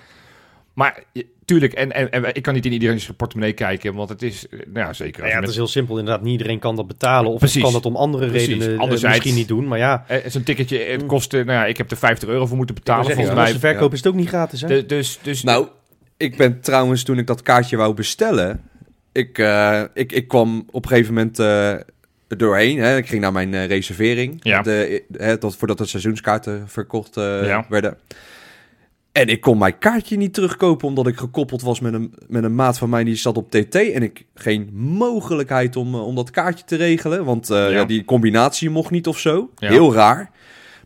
Maar eh, tuurlijk, en, en, en ik kan niet in iedereen's portemonnee kijken, want het is, eh, nou ja, zeker. Nou als ja, het met- is heel simpel inderdaad. Niet iedereen kan dat betalen. Of Precies. kan dat om andere Precies. redenen eh, Anderzijds- misschien niet doen. Maar ja, Eh, Zo'n ticketje, het kostte, nou ja, ik heb er 50 euro voor moeten betalen. zeggen, volgens mij. verkoop is het ook niet gratis. Hè? De- dus, dus, Nou, ik ben trouwens, toen ik dat kaartje wou bestellen, ik, eh, ik, ik kwam op een gegeven moment eh, er doorheen. Hè. Ik ging naar mijn eh, reservering, Ja. de, hè, tot, voordat de seizoenskaarten verkocht eh, Ja. werden. En ik kon mijn kaartje niet terugkopen, omdat ik gekoppeld was met een, met een maat van mij die zat op TT. En ik geen mogelijkheid om, eh, om dat kaartje te regelen, want eh, Ja. ja, die combinatie mocht niet of zo. Ja. Heel raar.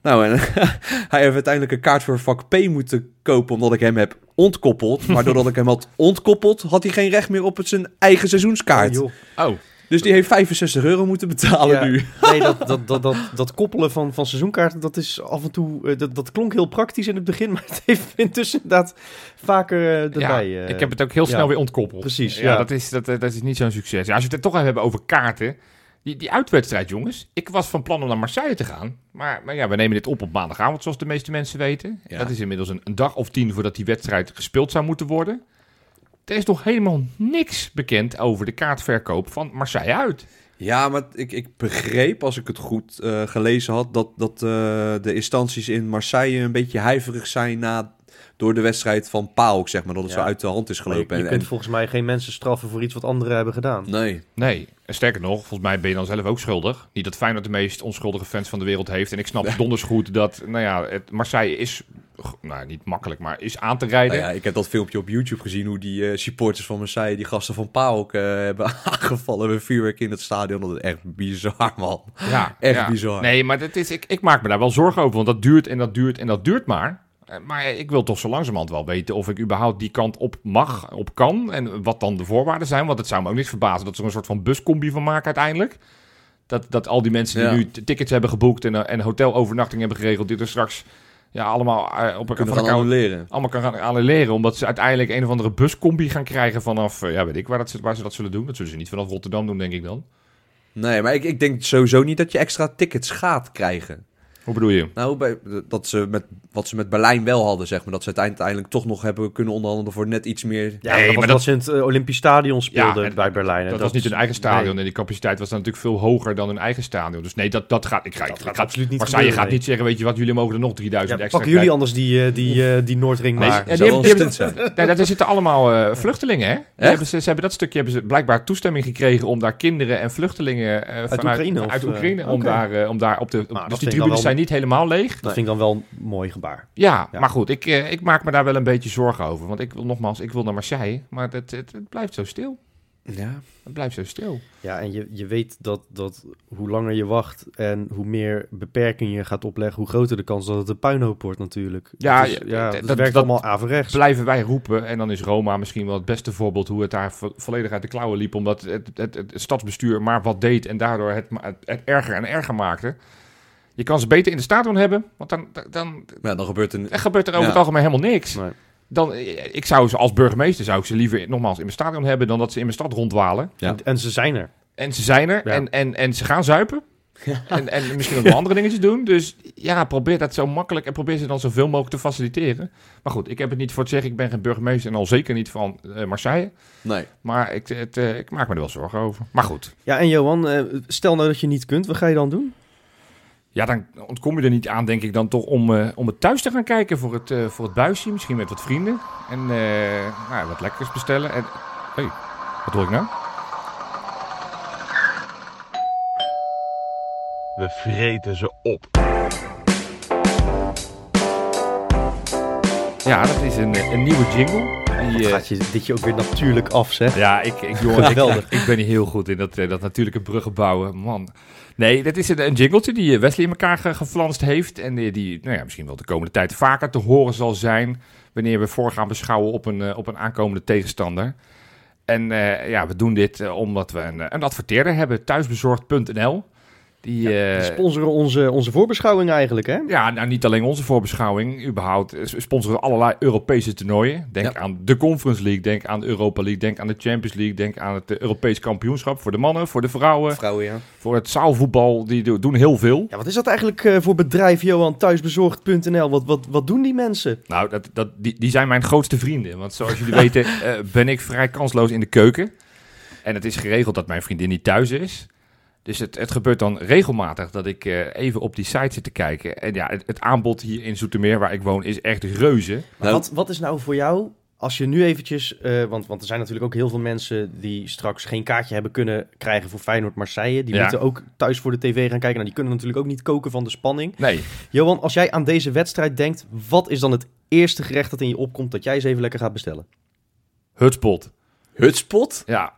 Nou, en hij heeft uiteindelijk een kaart voor vak P moeten kopen, omdat ik hem heb ontkoppeld. Maar doordat ik hem had ontkoppeld, had hij geen recht meer op het zijn eigen seizoenskaart. Oh, joh. oh, dus die heeft 65 euro moeten betalen Ja. nu. Nee, dat, dat, dat, dat, dat koppelen van, van seizoenkaarten, dat is af en toe... eh, dat, dat klonk heel praktisch in het begin, maar het heeft intussen inderdaad vaker eh, erbij. ja, eh. ik heb het ook heel snel ja. weer ontkoppeld. Precies, Ja, ja. Dat, is, dat, dat is niet zo'n succes. Ja, als we het toch hebben over kaarten. Die, die uitwedstrijd, jongens. Ik was van plan om naar Marseille te gaan. Maar, maar ja, we nemen dit op op maandagavond, zoals de meeste mensen weten. Ja. Dat is inmiddels een, een dag of tien voordat die wedstrijd gespeeld zou moeten worden. Er is nog helemaal niks bekend over de kaartverkoop van Marseille uit. Ja, maar ik, ik begreep, als ik het goed eh, gelezen had, dat, dat eh, de instanties in Marseille een beetje huiverig zijn na, door de wedstrijd van PAOK, zeg maar. Dat het Ja. zo uit de hand is Maar je, gelopen. je En- kunt en- volgens mij geen mensen straffen voor iets wat anderen hebben gedaan. nee. Nee, en sterker nog, volgens mij ben je dan zelf ook schuldig. Niet dat Feyenoord de meest onschuldige fans van de wereld heeft. En ik snap donders goed dat, nou ja, het Marseille is, nou niet makkelijk, maar is aan te rijden. Nou ja, ik heb dat filmpje op YouTube gezien, hoe die eh, supporters van Marseille, die gasten van PAOK, eh hebben aangevallen met vuurwerk in het stadion. Dat is echt bizar, man. Ja, Echt ja. bizar. Nee, maar dat is, ik, ik maak me daar wel zorgen over, want dat duurt en dat duurt en dat duurt maar. Eh, Maar ik wil toch zo langzamerhand wel weten of ik überhaupt die kant op mag, op kan. En wat dan de voorwaarden zijn. Want het zou me ook niet verbazen dat ze er een soort van buscombi van maken uiteindelijk. Dat, dat al die mensen die Ja. nu tickets hebben geboekt en, en hotelovernachting hebben geregeld, die er straks ja, allemaal eh, op een Kunnen van gaan elkaar annuleren. allemaal kan gaan annuleren. Omdat ze uiteindelijk een of andere buscombi gaan krijgen vanaf, eh, ja weet ik waar, dat, ze- waar ze dat zullen doen. Dat zullen ze niet vanaf Rotterdam doen, denk ik dan. Nee, maar ik, ik denk sowieso niet dat je extra tickets gaat krijgen. Hoe bedoel je? Nou, bij, dat ze met, wat ze met Berlijn wel hadden, zeg maar. Dat ze uiteindelijk toch nog hebben kunnen onderhandelen voor net iets meer... Ja, Nee, dat was maar dat ze in het Olympisch Stadion speelden en bij Berlijn. Dat, was niet hun eigen stadion nee. en die capaciteit was dan natuurlijk veel hoger dan hun eigen stadion. Dus nee, dat, dat gaat. Ik Dat ik gaat ga- absoluut niet Marseille gaat niet zeggen, weet je wat, jullie mogen er nog 3000 Ja, extra pakken jullie anders die, eh, die, eh, die Noordring Nee, maar. ja, dat die hebben- die. Nee, daar zitten allemaal eh, vluchtelingen, hè? Die hebben, ze, ze hebben dat stukje hebben ze blijkbaar toestemming gekregen om daar kinderen en vluchtelingen eh, vanuit Oekraïne, uit Oekraïne om, daar, om daar op de. dus die tribunes zijn niet helemaal leeg. Dat vind ik dan wel een mooi gebaar. Ja, Ja. maar goed, ik, eh, ik maak me daar wel een beetje zorgen over. Want ik wil nogmaals, ik wil naar Marseille, maar het, het, het blijft zo stil. Ja. Het blijft zo stil. Ja, en je, je weet dat, dat hoe langer je wacht en hoe meer beperkingen je gaat opleggen, hoe groter de kans dat het een puinhoop wordt natuurlijk. Ja, ja, ja, dat- werkt dat- allemaal averechts. blijven wij roepen. En dan is Roma misschien wel het beste voorbeeld hoe het daar vo- volledig uit de klauwen liep. Omdat het, het, het, stadsbestuur maar wat deed en daardoor het, het, het erger en erger maakte. Je kan ze beter in de stadion hebben, want dan, dan, dan Ja, dan gebeurt er... er gebeurt er over Ja. het algemeen helemaal niks. Nee. Dan, eh, ik zou ze als burgemeester zou ik ze liever nogmaals in mijn stadion hebben dan dat ze in mijn stad rondwalen. Ja. En, en ze zijn er. En ze zijn er Ja. en, en, en ze gaan zuipen. En, en misschien ook nog andere dingetjes doen. Dus ja, probeer dat zo makkelijk en probeer ze dan zoveel mogelijk te faciliteren. Maar goed, ik heb het niet voor het zeggen. Ik ben geen burgemeester en al zeker niet van eh, Marseille. Nee. Maar ik, het, eh, ik maak me er wel zorgen over. Maar goed, Ja, en Johan, stel nou dat je niet kunt, wat ga je dan doen? Ja, dan ontkom je er niet aan, denk ik, dan toch om, eh, om het thuis te gaan kijken voor het, eh, voor het buisje. Misschien met wat vrienden. En eh, nou, wat lekkers bestellen. En, hey, wat hoor ik nou? We vreten ze op. Ja, dat is een, een nieuwe jingle. Die, eh, Gaat je dit je ook weer natuurlijk af, zeg. Ja, ik, ik, jongen, ik, ben niet heel goed in dat, eh, dat natuurlijke bruggen bouwen. Man. Nee, dat is een, een jingletje die eh, Wesley in elkaar ge- geflanst heeft. En die, die nou ja, misschien wel de komende tijd vaker te horen zal zijn. Wanneer we voor gaan beschouwen op een, eh, op een aankomende tegenstander. En eh, ja, we doen dit omdat we een, een adverteerder hebben. Thuisbezorgd.nl. Die, eh, Die sponsoren onze, onze voorbeschouwing eigenlijk, hè? ja, nou niet alleen onze voorbeschouwing. Überhaupt eh, sponsoren allerlei Europese toernooien. Denk Ja. aan de Conference League, denk aan de Europa League, denk aan de Champions League, denk aan het eh, Europees kampioenschap voor de mannen, voor de vrouwen, Vrouwen, ja. voor het zaalvoetbal. Die do- doen heel veel. Ja, wat is dat eigenlijk voor bedrijf, Johan? Thuisbezorgd.nl. Wat, wat, wat doen die mensen? Nou, dat, dat, die, die zijn mijn grootste vrienden. Want zoals jullie weten ben ik vrij kansloos in de keuken. En het is geregeld dat mijn vriendin niet thuis is. Dus het, het gebeurt dan regelmatig dat ik eh, even op die site zit te kijken. En ja, het, het aanbod hier in Zoetermeer, waar ik woon, is echt reuze. Maar Nou- wat, wat is nou voor jou, als je nu eventjes... eh, want, want er zijn natuurlijk ook heel veel mensen die straks geen kaartje hebben kunnen krijgen voor Feyenoord-Marseille. Die Ja. moeten ook thuis voor de tv gaan kijken. Nou, die kunnen natuurlijk ook niet koken van de spanning. Nee, Johan, als jij aan deze wedstrijd denkt, wat is dan het eerste gerecht dat in je opkomt dat jij eens even lekker gaat bestellen? hutspot. Hutspot? Ja,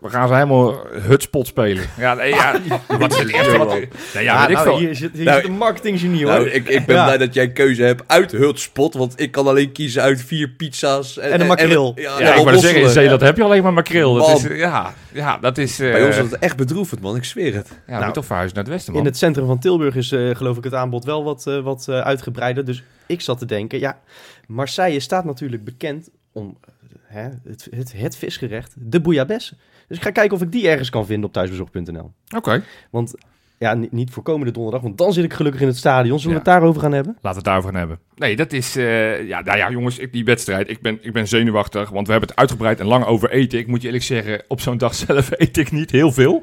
we gaan ze helemaal hutspot spelen. Ja, nee, ja. wat is het eerste wat... Nee, ja, ik nou, veel. hier zit, hier Nou, zit een marketinggenie hoor. Nou, ik, ik ben Ja. blij dat jij een keuze hebt uit Hutspot, want ik kan alleen kiezen uit vier pizza's. En een makreel. ja, Ja, ik wou zeggen. Zeeland heb je alleen maar makreel. Dat is, ja, ja, dat is... eh, Bij ons is het echt bedroevend, man. Ik zweer het. ja, moeten toch verhuizen naar het westen, man. In het centrum van Tilburg is eh, geloof ik het aanbod wel wat, eh, wat eh, uitgebreider. Dus ik zat te denken, ja, Marseille staat natuurlijk bekend om eh, hè, het, het, het visgerecht, de bouillabaisse. Dus ik ga kijken of ik die ergens kan vinden op thuisbezorg.nl. Oké, Want ja, ni- niet voor komende donderdag, want dan zit ik gelukkig in het stadion. Zullen Ja. we het daarover gaan hebben? laten we het daarover gaan hebben. Nee, dat is... eh, ja, nou ja, jongens, ik, die wedstrijd. Ik ben, ik ben zenuwachtig, want we hebben het uitgebreid en lang over eten. Ik moet je eerlijk zeggen, op zo'n dag zelf eet ik niet heel veel.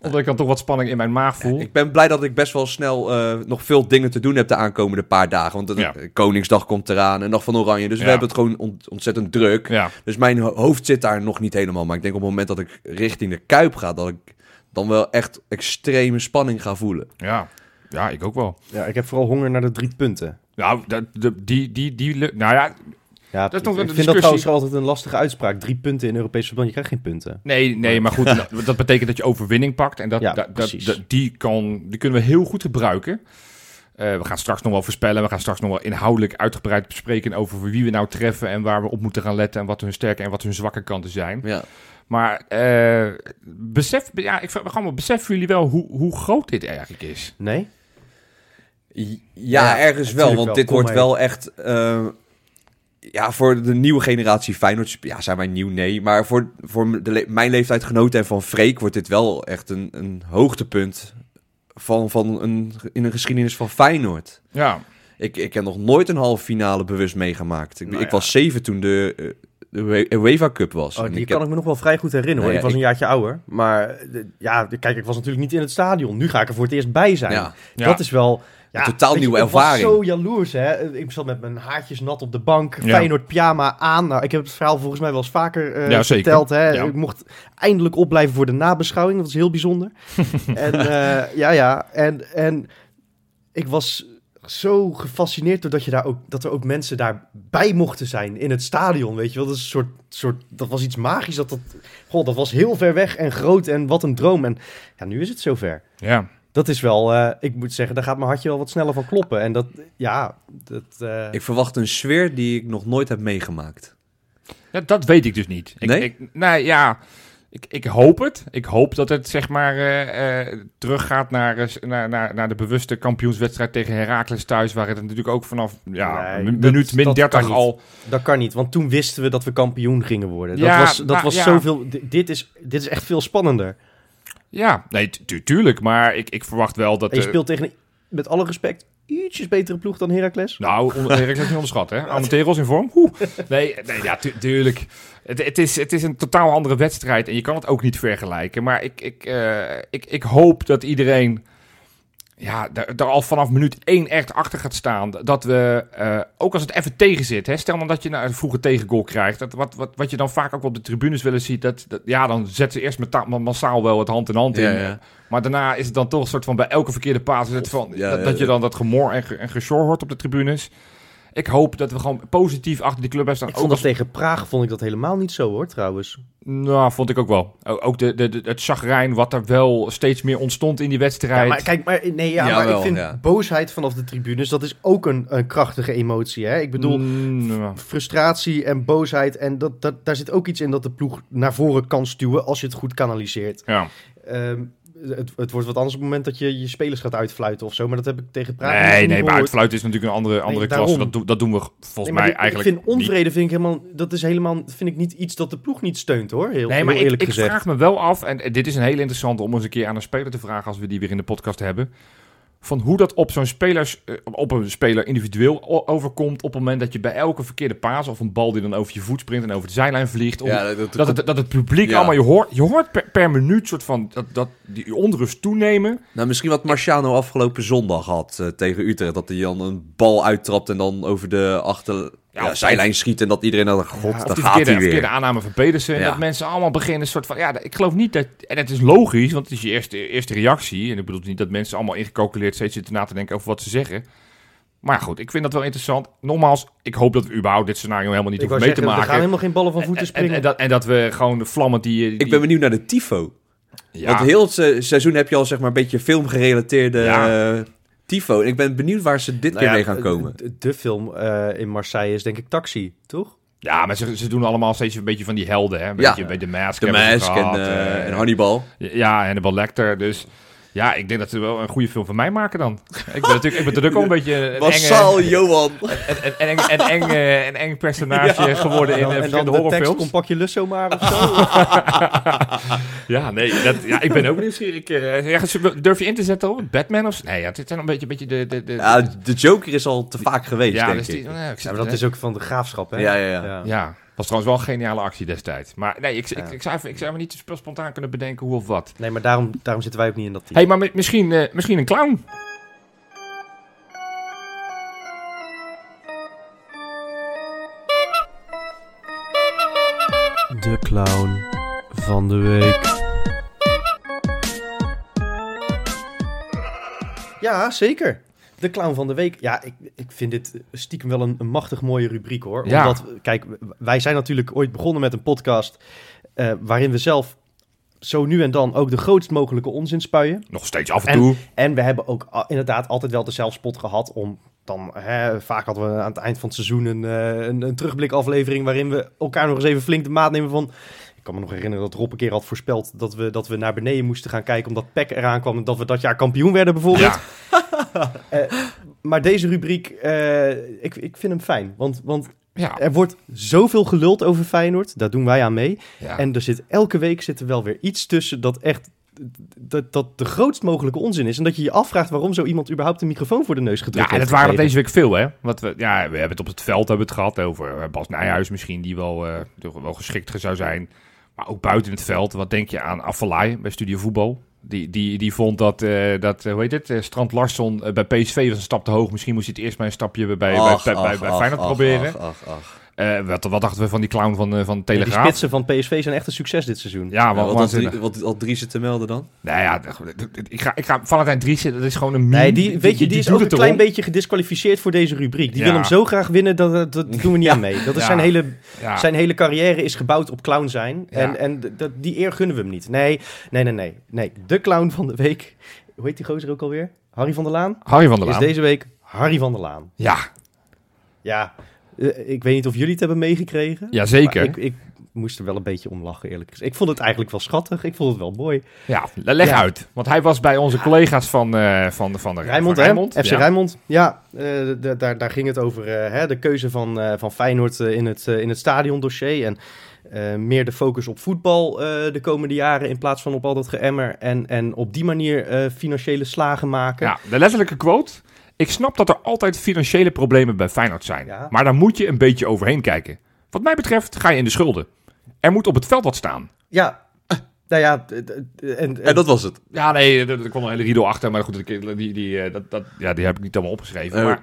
Omdat ik dan toch wat spanning in mijn maag voel. Ik ben blij dat ik best wel snel eh, nog veel dingen te doen heb de aankomende paar dagen. Want de Ja. Koningsdag komt eraan en Dag van Oranje. Dus Ja. we hebben het gewoon ont- ontzettend druk. Ja, Dus mijn ho- hoofd zit daar nog niet helemaal. Maar ik denk op het moment dat ik richting de Kuip ga, dat ik dan wel echt extreme spanning ga voelen. ja. Ja, ik ook wel. Ja, ik heb vooral honger naar de drie punten. Nou, dat, de, die, die, die, nou ja, Ja, Dat is nog ik een vind discussie. dat trouwens altijd een lastige uitspraak. Drie punten in Europese verband, je krijgt geen punten. Nee, nee, maar goed, dat betekent dat je overwinning pakt. En dat, Ja, dat, dat, precies. dat- die, kan, die kunnen we heel goed gebruiken. Eh, we gaan straks nog wel voorspellen. We gaan straks nog wel inhoudelijk uitgebreid bespreken over wie we nou treffen en waar we op moeten gaan letten en wat hun sterke en wat hun zwakke kanten zijn. Ja. Maar eh, besef, ja, ik vraag me beseffen jullie wel hoe, hoe groot dit eigenlijk is? Nee? Ja, Ja, ergens wel. Want wel. dit Kom wordt wel echt... eh, ja, voor de nieuwe generatie Feyenoord... Ja, zijn wij nieuw? Nee. Maar voor, voor de le- mijn leeftijdgenoten en van Freek... wordt dit wel echt een, een hoogtepunt... Van, van een, in een geschiedenis van Feyenoord. Ja, Ik, ik heb nog nooit een halve finale bewust meegemaakt. Ik, Nou ik ja. was zeven toen de, eh, de UEFA Cup was. Oh, En die ik kan heb- ik me nog wel vrij goed herinneren. hoor. Ik was ik- een jaartje ouder. Maar ja, kijk, ik was natuurlijk niet in het stadion. Nu ga ik er voor het eerst bij zijn. Ja. Ja. Dat is wel... Ja, totaal je, nieuwe ik was ervaring. zo jaloers, hè. Ik zat met mijn haartjes nat op de bank. Ja. Feyenoord pyjama aan. Nou, ik heb het verhaal volgens mij wel eens vaker eh, Ja, verteld. Hè. Ik mocht eindelijk opblijven voor de nabeschouwing. Dat was heel bijzonder. en eh, ja, ja. En, en ik was zo gefascineerd doordat je daar ook, dat er ook mensen daarbij mochten zijn in het stadion, weet je wel. Dat is een soort, soort dat was iets magisch. Dat, dat, goh, dat was heel ver weg en groot en wat een droom. En ja, nu is het zover. ja. Dat is wel, eh, ik moet zeggen, daar gaat mijn hartje wel wat sneller van kloppen. En dat, ja, dat... eh, Ik verwacht een sfeer die ik nog nooit heb meegemaakt. Ja, dat weet ik dus niet. Ik, Nee? Ik, nou ja, ik, ik hoop het. Ik hoop dat het zeg maar eh, eh, teruggaat naar, naar, naar, naar de bewuste kampioenswedstrijd tegen Heracles thuis. Waar het natuurlijk ook vanaf ja, Nee, mi- dat- minuut min dat 30 kan niet. al... Dat kan niet, want toen wisten we dat we kampioen gingen worden. Ja, dat was, dat nou, was ja. zoveel... di- Dit is, dit is echt veel spannender. Ja, nee, tu- tu- tuurlijk. Maar ik, ik verwacht wel dat... En je speelt tegen, met alle respect, ietsjes betere ploeg dan Heracles. Nou, het niet onderschat, hè? Amateurs in vorm. Oeh. Nee, nee, ja, tu- tuurlijk. Het, het, is, het is een totaal andere wedstrijd en je kan het ook niet vergelijken. Maar ik, ik, eh, ik, ik hoop dat iedereen ja, daar, daar al vanaf minuut één echt achter gaat staan. Dat we, eh, ook als het even tegen zit, hè, stel dan dat je nou een vroege tegengoal krijgt. Dat, wat, wat, wat je dan vaak ook op de tribunes willen ziet, dat, dat, ja, dan zetten ze eerst met massaal wel het hand in hand in. Ja. Maar daarna is het dan toch een soort van bij elke verkeerde paas is het van, Ja, dat, je dan dat gemor en, ge, en hoort op de tribunes. Ik hoop dat we gewoon positief achter die club hebben staan. Ik Ook vond dat als- tegen Praag vond ik dat helemaal niet zo hoor, trouwens. Nou, vond ik ook wel. Ook de, de, de- het chagrijn wat er wel steeds meer ontstond in die wedstrijd. Ja, maar kijk, maar, nee, ja, maar ik vind ja. boosheid vanaf de tribunes, dat is ook een, een krachtige emotie. Hè? Ik bedoel, Mm, frustratie en boosheid. En dat, dat, daar zit ook iets in dat de ploeg naar voren kan stuwen als je het goed kanaliseert. ja. Ehm, het, het wordt wat anders op het moment dat je je spelers gaat uitfluiten of zo. Maar dat heb ik tegen Praag Nee, nee, maar uitfluiten is natuurlijk een andere, andere daarom. klasse. Dat, doen- dat doen we volgens Nee, mij ik- eigenlijk Ik vind niet. onvrede vind ik helemaal, dat is helemaal, vind ik niet iets dat de ploeg niet steunt hoor. Heel, Nee, maar ik, eerlijk ik gezegd. vraag me wel af, en dit is een hele interessante om eens een keer aan een speler te vragen als we die weer in de podcast hebben. Van hoe dat op zo'n spelers, eh, op een speler individueel overkomt op het moment dat je bij elke verkeerde paas of een bal die dan over je voet springt en over de zijlijn vliegt. om- Ja, dat, dat, het, dat het publiek Ja. allemaal, je hoort, je hoort per, per minuut soort van dat, dat die onrust toenemen. Nou, misschien wat Marciano afgelopen zondag had eh, tegen Utrecht. Dat hij dan een bal uittrapt en dan over de achter ja, zijlijn schiet. En dat iedereen dan, god, daar die gaat verkeerde, hij weer. verkeerde aanname van Pedersen. En Ja. dat mensen allemaal beginnen soort van... Ja, ik geloof niet dat... En het is logisch, want het is je eerste, eerste reactie. En ik bedoel niet dat mensen allemaal ingecalculeerd steeds zitten na te denken over wat ze zeggen. Maar goed, ik vind dat wel interessant. Nogmaals, ik hoop dat we überhaupt dit scenario helemaal niet hoeven mee te zeggen, er gaan maken. helemaal geen ballen van voeten En, springen. en, en dat, en dat we gewoon vlammend die... die Ik ben benieuwd naar de tifo. ja, Want heel het seizoen heb je al zeg maar een beetje filmgerelateerde Ja. Tifo. En ik ben benieuwd waar ze dit Nou keer ja, mee gaan komen. De, de film eh, in Marseille is denk ik Taxi, toch? ja, maar ze, ze doen allemaal steeds een beetje van die helden. Hè? Een Ja. beetje bij de Mask. De Mask en, gehad, eh, eh, en Hannibal. Ja, Hannibal Lecter. Dus ja, ik denk dat ze wel een goede film van mij maken dan. Ik ben natuurlijk, ik ben natuurlijk ook een beetje een enge... Massaal Johan. een, een, een, eng, een, eng, eh, een eng personage geworden in en uh, dan, en de tekst, horrorfilms. kom pak je Lusso maar of zo. Ja, nee, dat, ja, ik ben ook nieuwsgierig. Uh, ja, durf je in te zetten op Batman of... Nee, ja, het zijn een beetje, een beetje de... de, de Ja, de Joker is al te vaak geweest, ja, denk dus die, ik. nou, ik zit Ja, maar dat is ook van de graafschap, hè? Ja, ja, ja. Ja, was trouwens wel een geniale actie destijds. Maar nee, ik, ik, Ja. ik, zou, even, ik zou me niet sp- spontaan kunnen bedenken hoe of wat. Nee, maar daarom, daarom zitten wij ook niet in dat team. hey, maar mi- misschien, eh, misschien een clown. De clown van de week. Ja, zeker. De clown van de week. Ja, ik, ik vind dit stiekem wel een, een machtig mooie rubriek hoor. Ja. Omdat, kijk, wij zijn natuurlijk ooit begonnen met een podcast eh, waarin we zelf zo nu en dan ook de grootst mogelijke onzin spuien. Nog steeds af en, En- toe. En we hebben ook inderdaad altijd wel de zelfspot gehad om dan, hè, vaak hadden we aan het eind van het seizoen een, eh, een, een terugblikaflevering waarin we elkaar nog eens even flink de maat nemen van... Ik kan me nog herinneren dat Rob een keer had voorspeld dat we, dat we naar beneden moesten gaan kijken omdat PEC eraan kwam en dat we dat jaar kampioen werden bijvoorbeeld. Ja, Maar deze rubriek, eh, ik, ik vind hem fijn, want, want ja, er wordt zoveel geluld over Feyenoord, daar doen wij aan mee. ja. En er zit elke week zit er wel weer iets tussen dat echt dat, dat de grootst mogelijke onzin is. En dat je je afvraagt waarom zo iemand überhaupt een microfoon voor de neus gedrukt Ja, en heeft het waren er gekregen. deze week veel, hè? Want we, ja, we hebben het op het veld hebben het gehad over eh, Bas Nijhuis misschien, die wel, eh, toch wel geschikt zou zijn. Maar ook buiten het veld, wat denk je aan Affelay bij Studio Voetbal? Die, die, die vond dat, eh, dat eh, hoe heet het, eh, Strand Larsson bij PSV was een stap te hoog. Misschien moest hij het eerst maar een stapje bij, bij, Ach, bij, bij, ach, bij Feyenoord proberen. Eh, wat, wat dachten we van die clown van, eh, van Ja, die Telegraaf? spitsen van PSV zijn echt een succes dit seizoen. Ja, Ja, wat, wat, wat had Dries te melden dan? Nou ja, ik ga, ik ga Valentijn Driessen, dat is gewoon een meme. Nee, die, weet je, die, is ook een klein beetje gedisqualificeerd voor deze rubriek. Die Ja. wil hem zo graag winnen, dat, dat, dat doen we niet aan mee. Dat is Ja. zijn, hele, Ja. zijn hele carrière is gebouwd op clown zijn. Ja. En, en dat, die eer gunnen we hem niet. Nee, nee, nee, nee, nee. De clown van de week. Hoe heet die gozer ook alweer? Harry van der Laan? Harry van der Is Laan. deze week Harry van der Laan. Ja, Ja, eh, ik weet niet of jullie het hebben meegekregen. ja, zeker. Maar ik, ik moest er wel een beetje om lachen, eerlijk gezegd. Ik vond het eigenlijk wel schattig. Ik vond het wel mooi. Ja, leg Ja. uit. Want hij was bij onze collega's van, eh van, van de Rijnmond, van? FC ja. Rijnmond. Ja, eh, daar, daar ging het over hè, de keuze van, van Feyenoord in, het, in het stadiondossier. En meer de focus op voetbal de komende jaren in plaats van op al dat geëmmer. En, en op die manier financiële slagen maken. Ja, de letterlijke quote. Ik snap dat er altijd financiële problemen bij Feyenoord zijn. Ja. Maar daar moet je een beetje overheen kijken. Wat mij betreft ga je in de schulden. Er moet op het veld wat staan. Ja, nou ja, en, en, En dat was het. Ja, nee, er, er kwam een hele riedel achter. Maar goed, die, die, die, eh, dat, dat, ja, die heb ik niet allemaal opgeschreven. Maar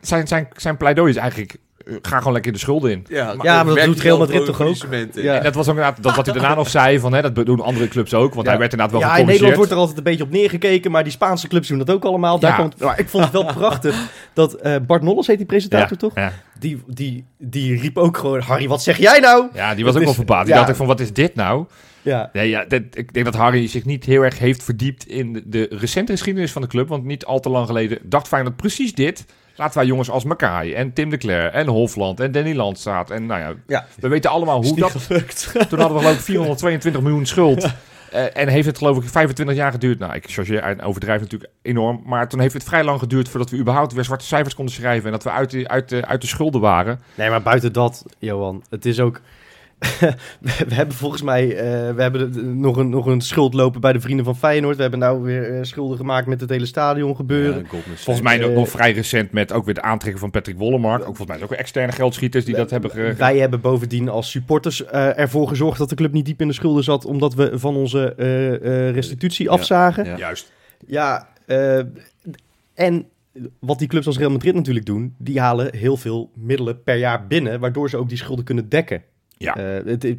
zijn, zijn, zijn pleidooi is eigenlijk... eh, ga gewoon lekker de schulden in. Ja, Ja, maar dat doet Real Madrid toch ook? Ja. En dat was ook inderdaad dat wat hij daarna nog zei. Van, hè, dat doen andere clubs ook. Want Ja. hij werd inderdaad wel ja, in Nederland wordt er altijd een beetje op neergekeken, maar die Spaanse clubs doen dat ook allemaal. Daar komt, maar ik vond het wel prachtig dat eh, Bart Nolles heet die presentator toch? Die, die, die riep ook gewoon, Harry, wat zeg jij nou? ja, die was ook is- wel verbaasd. Die dacht ik van, wat is dit nou? Ja, Nee, ja, dat, ik denk dat Harry zich niet heel erg heeft verdiept in de, de recente geschiedenis van de club. Want niet al te lang geleden dacht Feyenoord precies dit. Laten wij jongens als Makai en Tim de Cler en Hofland en Danny Landstraat. En nou ja, ja. we weten allemaal hoe dat... gelukt. Toen hadden we geloof ik 422 miljoen schuld. Eh, en heeft het geloof ik 25 jaar geduurd. Nou, ik chargeer en overdrijf natuurlijk enorm. Maar toen heeft het vrij lang geduurd voordat we überhaupt weer zwarte cijfers konden schrijven. En dat we uit de, uit de, uit de schulden waren. Nee, maar buiten dat, Johan, het is ook... we hebben volgens mij eh, we hebben nog, een, nog een schuld lopen bij de vrienden van Feyenoord. We hebben nou weer eh, schulden gemaakt met het hele stadion gebeuren. Ja. Volgens mij nog, nog vrij recent met ook weer de aantrekken van Patrick Wollemark. Ook volgens mij ook externe geldschieters die dat hebben ge- Wij hebben bovendien als supporters eh, ervoor gezorgd dat de club niet diep in de schulden zat, omdat we van onze eh, eh, restitutie afzagen. ja. Juist. Ja, eh, en wat die clubs als Real Madrid natuurlijk doen, die halen heel veel middelen per jaar binnen, waardoor ze ook die schulden kunnen dekken. Ja. Eh, het, het,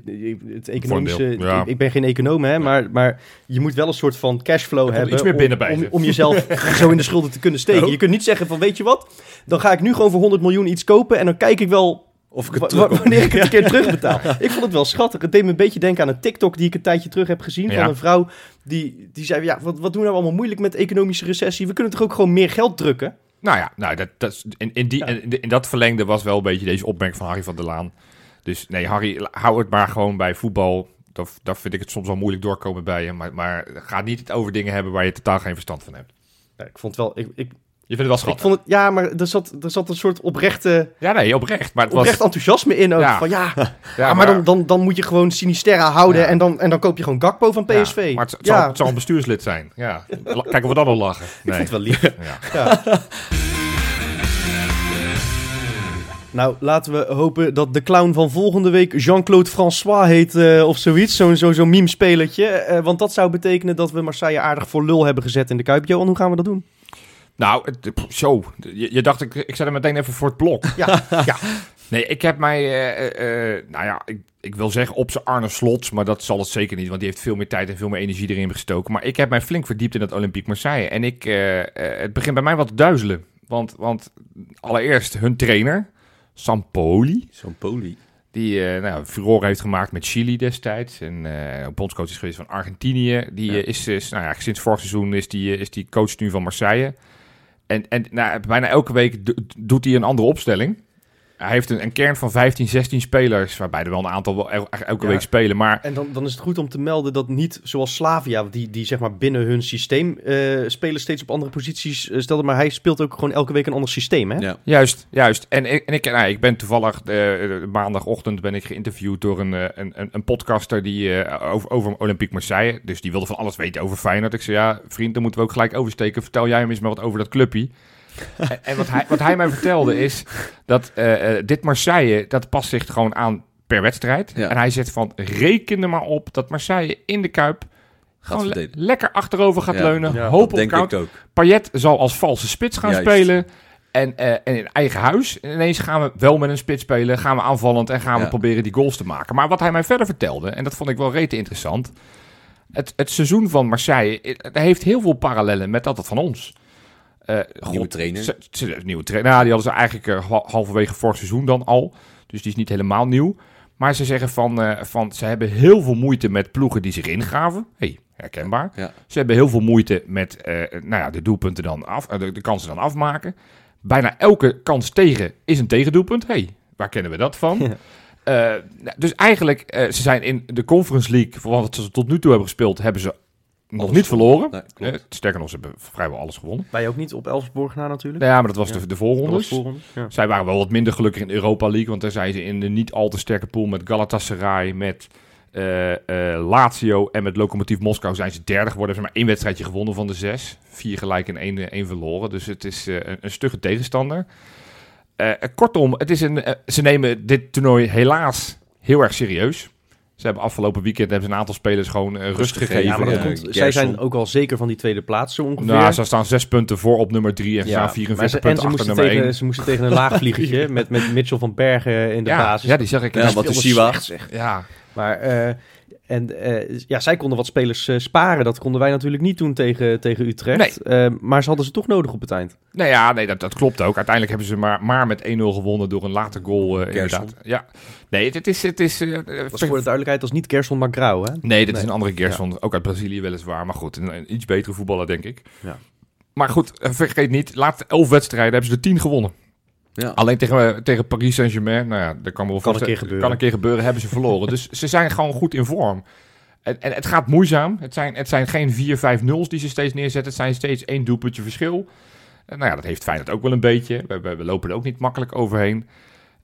het economische, ja. ik, ik ben geen econoom, hè, maar, maar je moet wel een soort van cashflow hebben iets meer om- om, ze. om, jezelf zo in de schulden te kunnen steken. Oh. Je kunt niet zeggen van, weet je wat, dan ga ik nu gewoon voor 100 miljoen iets kopen en dan kijk ik wel Of ik het wanneer ik het een keer terugbetaal. Ik vond het wel schattig. Het deed me een beetje denken aan een TikTok die ik een tijdje terug heb gezien. Van een vrouw die, die zei: Ja, wat, wat doen we nou allemaal moeilijk met economische recessie? We kunnen toch ook gewoon meer geld drukken? Nou ja, nou, dat, dat, in, in, die, in, in dat verlengde was wel een beetje deze opmerking van Harry van der Laan. Dus nee, Harry, hou het maar gewoon bij voetbal. Dat, dat vind ik het soms wel moeilijk doorkomen bij je. Maar, maar ga niet het over dingen hebben waar je totaal geen verstand van hebt. Ja, ik vond het wel. Ik, ik, Je vindt het wel ik schattig. vond het, ja, maar er zat, er zat een soort oprechte, Ja, nee, oprecht. Maar het oprecht was... enthousiasme in. Ook. Ja. Van ja, Ja, maar dan, dan, dan moet je gewoon Sinisterra houden. Ja. En, dan, en dan koop je gewoon Gakpo van PSV. maar het, zal, het zal een bestuurslid zijn. Ja. Kijk of we dan al lachen. ik Nee. vond het wel lief. Ja. Nou, laten we hopen dat de clown van volgende week Jean-Claude François heet eh, of zoiets. Zo'n zo, zo'n meme-spelertje. Eh, want dat zou betekenen dat we Marseille aardig voor lul hebben gezet in de Kuip. Johan, hoe gaan we dat doen? Nou, het, pff, zo. Je, je dacht, ik, ik zet hem meteen even voor het blok. Ja, ja. Nee, ik heb mij, eh, eh, eh, nou ja, ik, ik wil zeggen op zijn Arne Slots, maar dat zal het zeker niet, want die heeft veel meer tijd en veel meer energie erin gestoken. Maar ik heb mij flink verdiept in het Olympique Marseille en ik, eh, eh, het begint bij mij wat te duizelen. Want, want allereerst hun trainer, Sampoli, Zo'n poli. die eh nou, furore heeft gemaakt met Chili destijds. En eh bondscoach is geweest van Argentinië. Die Ja. eh, is, is nou ja, sinds vorig seizoen is die, is die coach nu van Marseille. En, en nou, bijna elke week do- doet hij een andere opstelling. Hij heeft een, een kern van 15, 16 spelers, waarbij er wel een aantal wel el- elke Ja. week spelen. Maar En dan, dan is het goed om te melden dat niet zoals Slavia, die, die zeg maar binnen hun systeem eh, spelen steeds op andere posities stelde. Maar hij speelt ook gewoon elke week een ander systeem, hè? Ja. Juist, juist. En ik, en ik, nou, ik ben toevallig, eh, maandagochtend ben ik geïnterviewd door een, een, een, een podcaster die, eh, over, over Olympique Marseille. Dus die wilde van alles weten over Feyenoord. Ik zei, ja vriend, dan moeten we ook gelijk oversteken. Vertel jij hem eens maar wat over dat clubje. En en wat, hij, wat hij mij vertelde is dat eh, eh, dit Marseille, dat past zich gewoon aan per wedstrijd. Ja. En hij zegt van, reken er maar op dat Marseille in de Kuip Gaat gewoon le- lekker achterover gaat Ja, leunen. ja, hoop op denk counter. ik ook. Payet zal als valse spits gaan Juist. spelen. En, eh, en in eigen huis. En ineens gaan we wel met een spits spelen. Gaan we aanvallend en gaan we proberen die goals te maken. Maar wat hij mij verder vertelde, en dat vond ik wel rete interessant. Het, het seizoen van Marseille het heeft heel veel parallellen met dat van ons. Eh, Nieuwe trainer. nieuwe trainer. Nou, die hadden ze eigenlijk eh, ha- halverwege vorig seizoen dan al. Dus die is niet helemaal nieuw. Maar ze zeggen van, eh, van ze hebben heel veel moeite met ploegen die zich ingraven. hey, herkenbaar. Ja. Ze hebben heel veel moeite met nou ja, de doelpunten dan af, de, de kansen dan afmaken. Bijna elke kans tegen is een tegendoelpunt. hey, waar kennen we dat van? Ja. Nou, dus eigenlijk, ze zijn in de Conference League, voor wat ze tot nu toe hebben gespeeld, hebben ze nog Alles niet verloren. Nee, klopt. Sterker nog, ze hebben vrijwel alles gewonnen. Wij ook niet op Elfsborg na natuurlijk. Ja, maar dat was Ja. de, de voorrondes. was voorronde. Ja. Zij waren wel wat minder gelukkig in de Europa League, want daar zijn ze in de niet al te sterke pool met Galatasaray, met eh, eh, Lazio en met Lokomotiv Moskou zijn ze derde geworden. Ze hebben maar één wedstrijdje gewonnen van de zes. Vier gelijk en één, één verloren. Dus het is eh, een, een stugge tegenstander. Kortom, het is een, ze nemen dit toernooi helaas heel erg serieus. Ze hebben afgelopen weekend hebben ze een aantal spelers gewoon eh, rust gegeven. Ja, maar dat komt, Gerson. zij zijn ook al zeker van die tweede plaats zo ongeveer. nou, ze staan zes punten voor op nummer drie en ze Ja, staan maar 44 ze, en punten ze achter moesten, nummer één. tegen, ze moesten tegen een laagvliegertje met, met Mitchell van Bergen in de Ja, basis. ja, die zag ik. Ja, wat is Siwa? slecht, zeg. Ja, Maar eh, en, eh, ja, zij konden wat spelers eh, sparen. Dat konden wij natuurlijk niet doen tegen, tegen Utrecht. Eh, maar ze hadden ze toch nodig op het eind. Nou ja, nee, dat, dat klopt ook. Uiteindelijk hebben ze maar, maar met 1-0 gewonnen door een late goal. inderdaad. Ja. Nee, het, het is... Het is eh, Dat is eh, voor de duidelijkheid, dat is niet Gerson, maar Grauw, hè? Nee, dit is Nee. een andere Gerson. Ook uit Brazilië weliswaar. Maar goed, een, een iets betere voetballer, denk ik. Ja. Maar goed, vergeet niet. Laatste elf wedstrijden hebben ze er tien gewonnen. Ja. Alleen tegen, tegen Paris Saint-Germain, nou ja, dat kan wel Kan een keer gebeuren. Kan een keer gebeuren, hebben ze verloren. dus ze zijn gewoon goed in vorm. En, en het gaat moeizaam. Het zijn, het zijn geen 4-5-0's die ze steeds neerzetten. Het zijn steeds één doelpuntje verschil. En nou ja, dat heeft Feyenoord ook wel een beetje. We, we, we lopen er ook niet makkelijk overheen.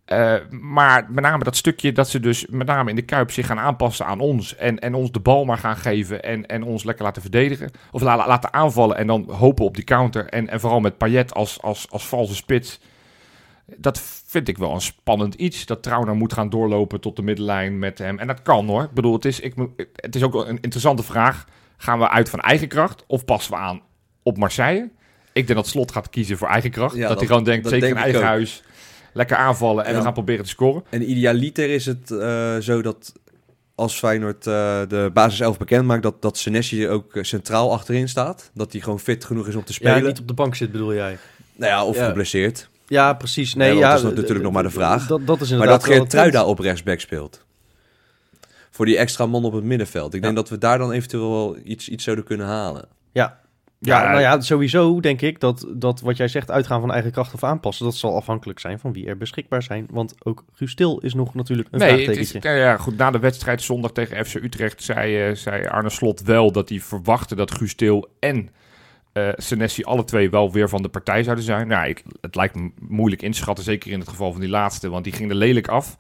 Eh, maar met name dat stukje dat ze dus met name in de Kuip zich gaan aanpassen aan ons. En, en ons de bal maar gaan geven en, en ons lekker laten verdedigen. Of la- laten aanvallen en dan hopen op die counter. En, en vooral met Payet als, als, als valse spits. Dat vind ik wel een spannend iets. Dat Trauner moet gaan doorlopen tot de middenlijn met hem. En dat kan hoor. Ik bedoel, het is, ik, het is ook wel een interessante vraag. Gaan we uit van eigen kracht of passen we aan op Marseille? Ik denk dat Slot gaat kiezen voor eigen kracht. Ja, dat, dat- hij gewoon denkt, dat zeker denk in eigen ook. huis, lekker aanvallen en Ja. we gaan proberen te scoren. En idealiter is het eh, zo dat als Feyenoord eh, de basis 11 bekend maakt, dat, dat Senesi ook eh, centraal achterin staat. Dat hij gewoon fit genoeg is om te spelen. Ja, niet op de bank zit, bedoel jij? Nou ja, of Ja. geblesseerd. Ja, precies. Nee, Ja, ja, dat is natuurlijk nog maar de vraag. Dat, dat is Maar dat wel Geert het punt. Truida op rechtsback speelt. Voor die extra man op het middenveld. Ik denk dat we daar dan eventueel wel iets, iets zouden kunnen halen. Ja. Ja, Ja, nou ja, sowieso denk ik dat, dat wat jij zegt, uitgaan van eigen kracht of aanpassen, dat zal afhankelijk zijn van wie er beschikbaar zijn. Want ook Guus Til is nog natuurlijk een Nee, het is, ja, ja, goed. Na de wedstrijd zondag tegen FC Utrecht zei, eh, zei Arne Slot wel dat hij verwachtte dat Guus Til en eh Senesi alle twee wel weer van de partij zouden zijn. Nou, ik, het lijkt me moeilijk in te schatten, zeker in het geval van die laatste, want die ging er lelijk af.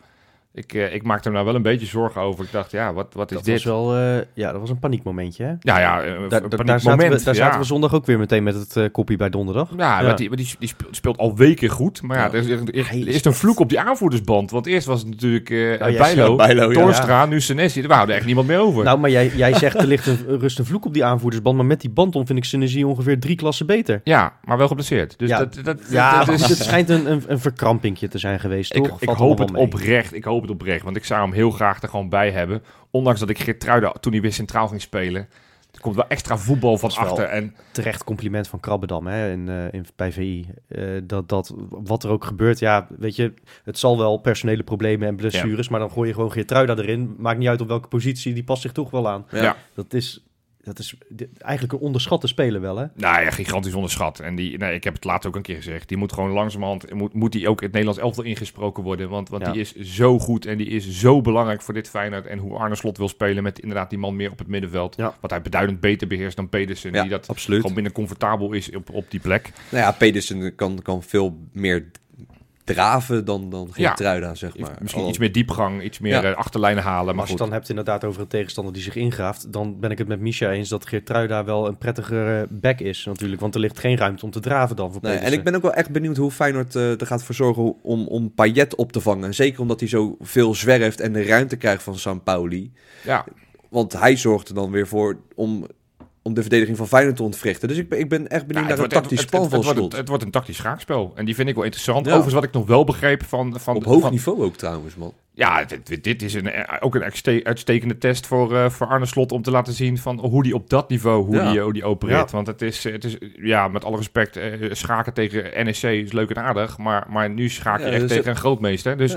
Ik, eh, ik maakte me nou wel een beetje zorgen over. Ik dacht, ja, wat, wat is dat dit? was wel, eh, ja, dat was een paniekmomentje, hè? Ja, ja, eh, Daar, een daar, daar, zaten paniekmoment, we, daar ja. zaten we zondag ook weer meteen met het eh koppie bij donderdag. Ja, Ja. want Die, die, die speelt, al weken goed. Maar ja, Ja. er, is, er, er is een vloek op die aanvoerdersband. Want eerst was het natuurlijk jij Bijlo, Bijlo. Torstra, nu Senesi. Er houden echt niemand meer over. Nou, maar jij, jij zegt er ligt een, rust een vloek op die aanvoerdersband, maar met die band om vind ik Synergie ongeveer drie klassen beter. ja, maar wel geblesseerd. Dus Ja, dat, dat, Ja, dat is... het schijnt een, een, een verkrampingje te zijn geweest, Ik, toch? ik Valt hoop het oprecht. Ik hoop het oprecht. Want ik zou hem heel graag er gewoon bij hebben. Ondanks dat ik Geertruiden, toen hij weer centraal ging spelen... Er komt wel extra voetbal van achter. En terecht compliment van Krabbedam hè, in, eh, in, bij VI. Eh, dat, dat wat er ook gebeurt, ja, weet je, het zal wel personele problemen en blessures, maar dan gooi je gewoon Geertruida erin. Maakt niet uit op welke positie, die past zich toch wel aan. Ja. Dat is, dat is eigenlijk een onderschatte speler wel, hè? nou ja, gigantisch onderschat. En die, nee, ik heb het laatst ook een keer gezegd. Die moet gewoon langzamerhand... Moet, moet die ook in het Nederlands elftal ingesproken worden. Want, want Ja. die is zo goed en die is zo belangrijk voor dit Feyenoord. En hoe Arne Slot wil spelen met inderdaad die man meer op het middenveld. Ja. Wat hij beduidend beter beheerst dan Pedersen. Ja, die dat absoluut. gewoon minder comfortabel is op, op die plek. Nou ja, Pedersen kan, kan veel meer draven dan, dan Geertruida, zeg maar. Misschien Al- iets meer diepgang, iets meer Ja. eh, achterlijnen halen. Maar Maar als je goed. het dan hebt inderdaad over een tegenstander die zich ingraaft, dan ben ik het met Misha eens dat Geertruida wel een prettigere back is natuurlijk. Want er ligt geen ruimte om te draven dan voor Nee, en ik ben ook wel echt benieuwd hoe Feyenoord eh, er gaat voor zorgen om, om Payet op te vangen. Zeker omdat hij zo veel zwerft en de ruimte krijgt van Sampaoli. Ja, Want hij zorgt er dan weer voor om, om de verdediging van Feyenoord te ontwrichten. Dus ik ben, ik ben echt benieuwd het, naar een het, tactisch het, plan het, van het wordt, Slot. het wordt een tactisch schaakspel. En die vind ik wel interessant. Ja. Overigens wat ik nog wel begreep van... van Op hoog van- niveau ook trouwens, man. Ja, dit, dit- is een, eh, ook een uitste- uitstekende test voor, eh, voor Arne Slot... om te laten zien van hoe die op dat niveau hoe Ja. die, hoe die opereert. Want het is, het is, ja, met alle respect... eh, schaken tegen NEC is leuk en aardig... maar, maar nu schaak je echt dus tegen het- een grootmeester. Dus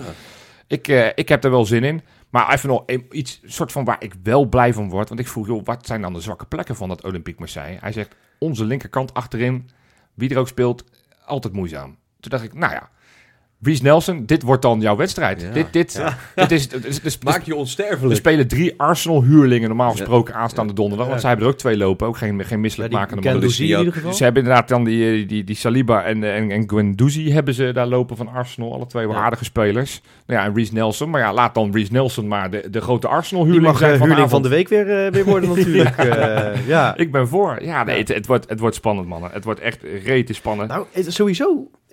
ik, eh, ik heb er wel zin in. Maar even nog iets soort van waar ik wel blij van word. Want ik vroeg, joh, wat zijn dan de zwakke plekken van dat Olympique Marseille? Hij zegt, onze linkerkant achterin, wie er ook speelt, altijd moeizaam. Toen dacht ik, nou ja, Ries Nelson, dit wordt dan jouw wedstrijd. Ja. Dit, dit, Ja. dit is... dit is- dit is- Maak je er onsterfelijk. spelen drie Arsenal-huurlingen normaal gesproken aanstaande donderdag. Want zij hebben er ook twee lopen. Ook geen, geen misselijk Ja, mannen. Geval. Ze hebben inderdaad dan die, die, die, die Saliba en, en, en Guendouzi hebben ze daar lopen van Arsenal. Alle twee wel Ja. aardige spelers. Nou ja, en Reece Nelson. Maar ja, laat dan Reece Nelson maar de, de grote Die Arsenal-huurling mag zijn eh, van huurling van de week weer, eh, weer worden natuurlijk. Eh, ja. Ik ben voor. Ja, nee, Het, het, wordt, het wordt spannend, mannen. Het wordt echt rete spannend. Nou, eh, sowieso eh,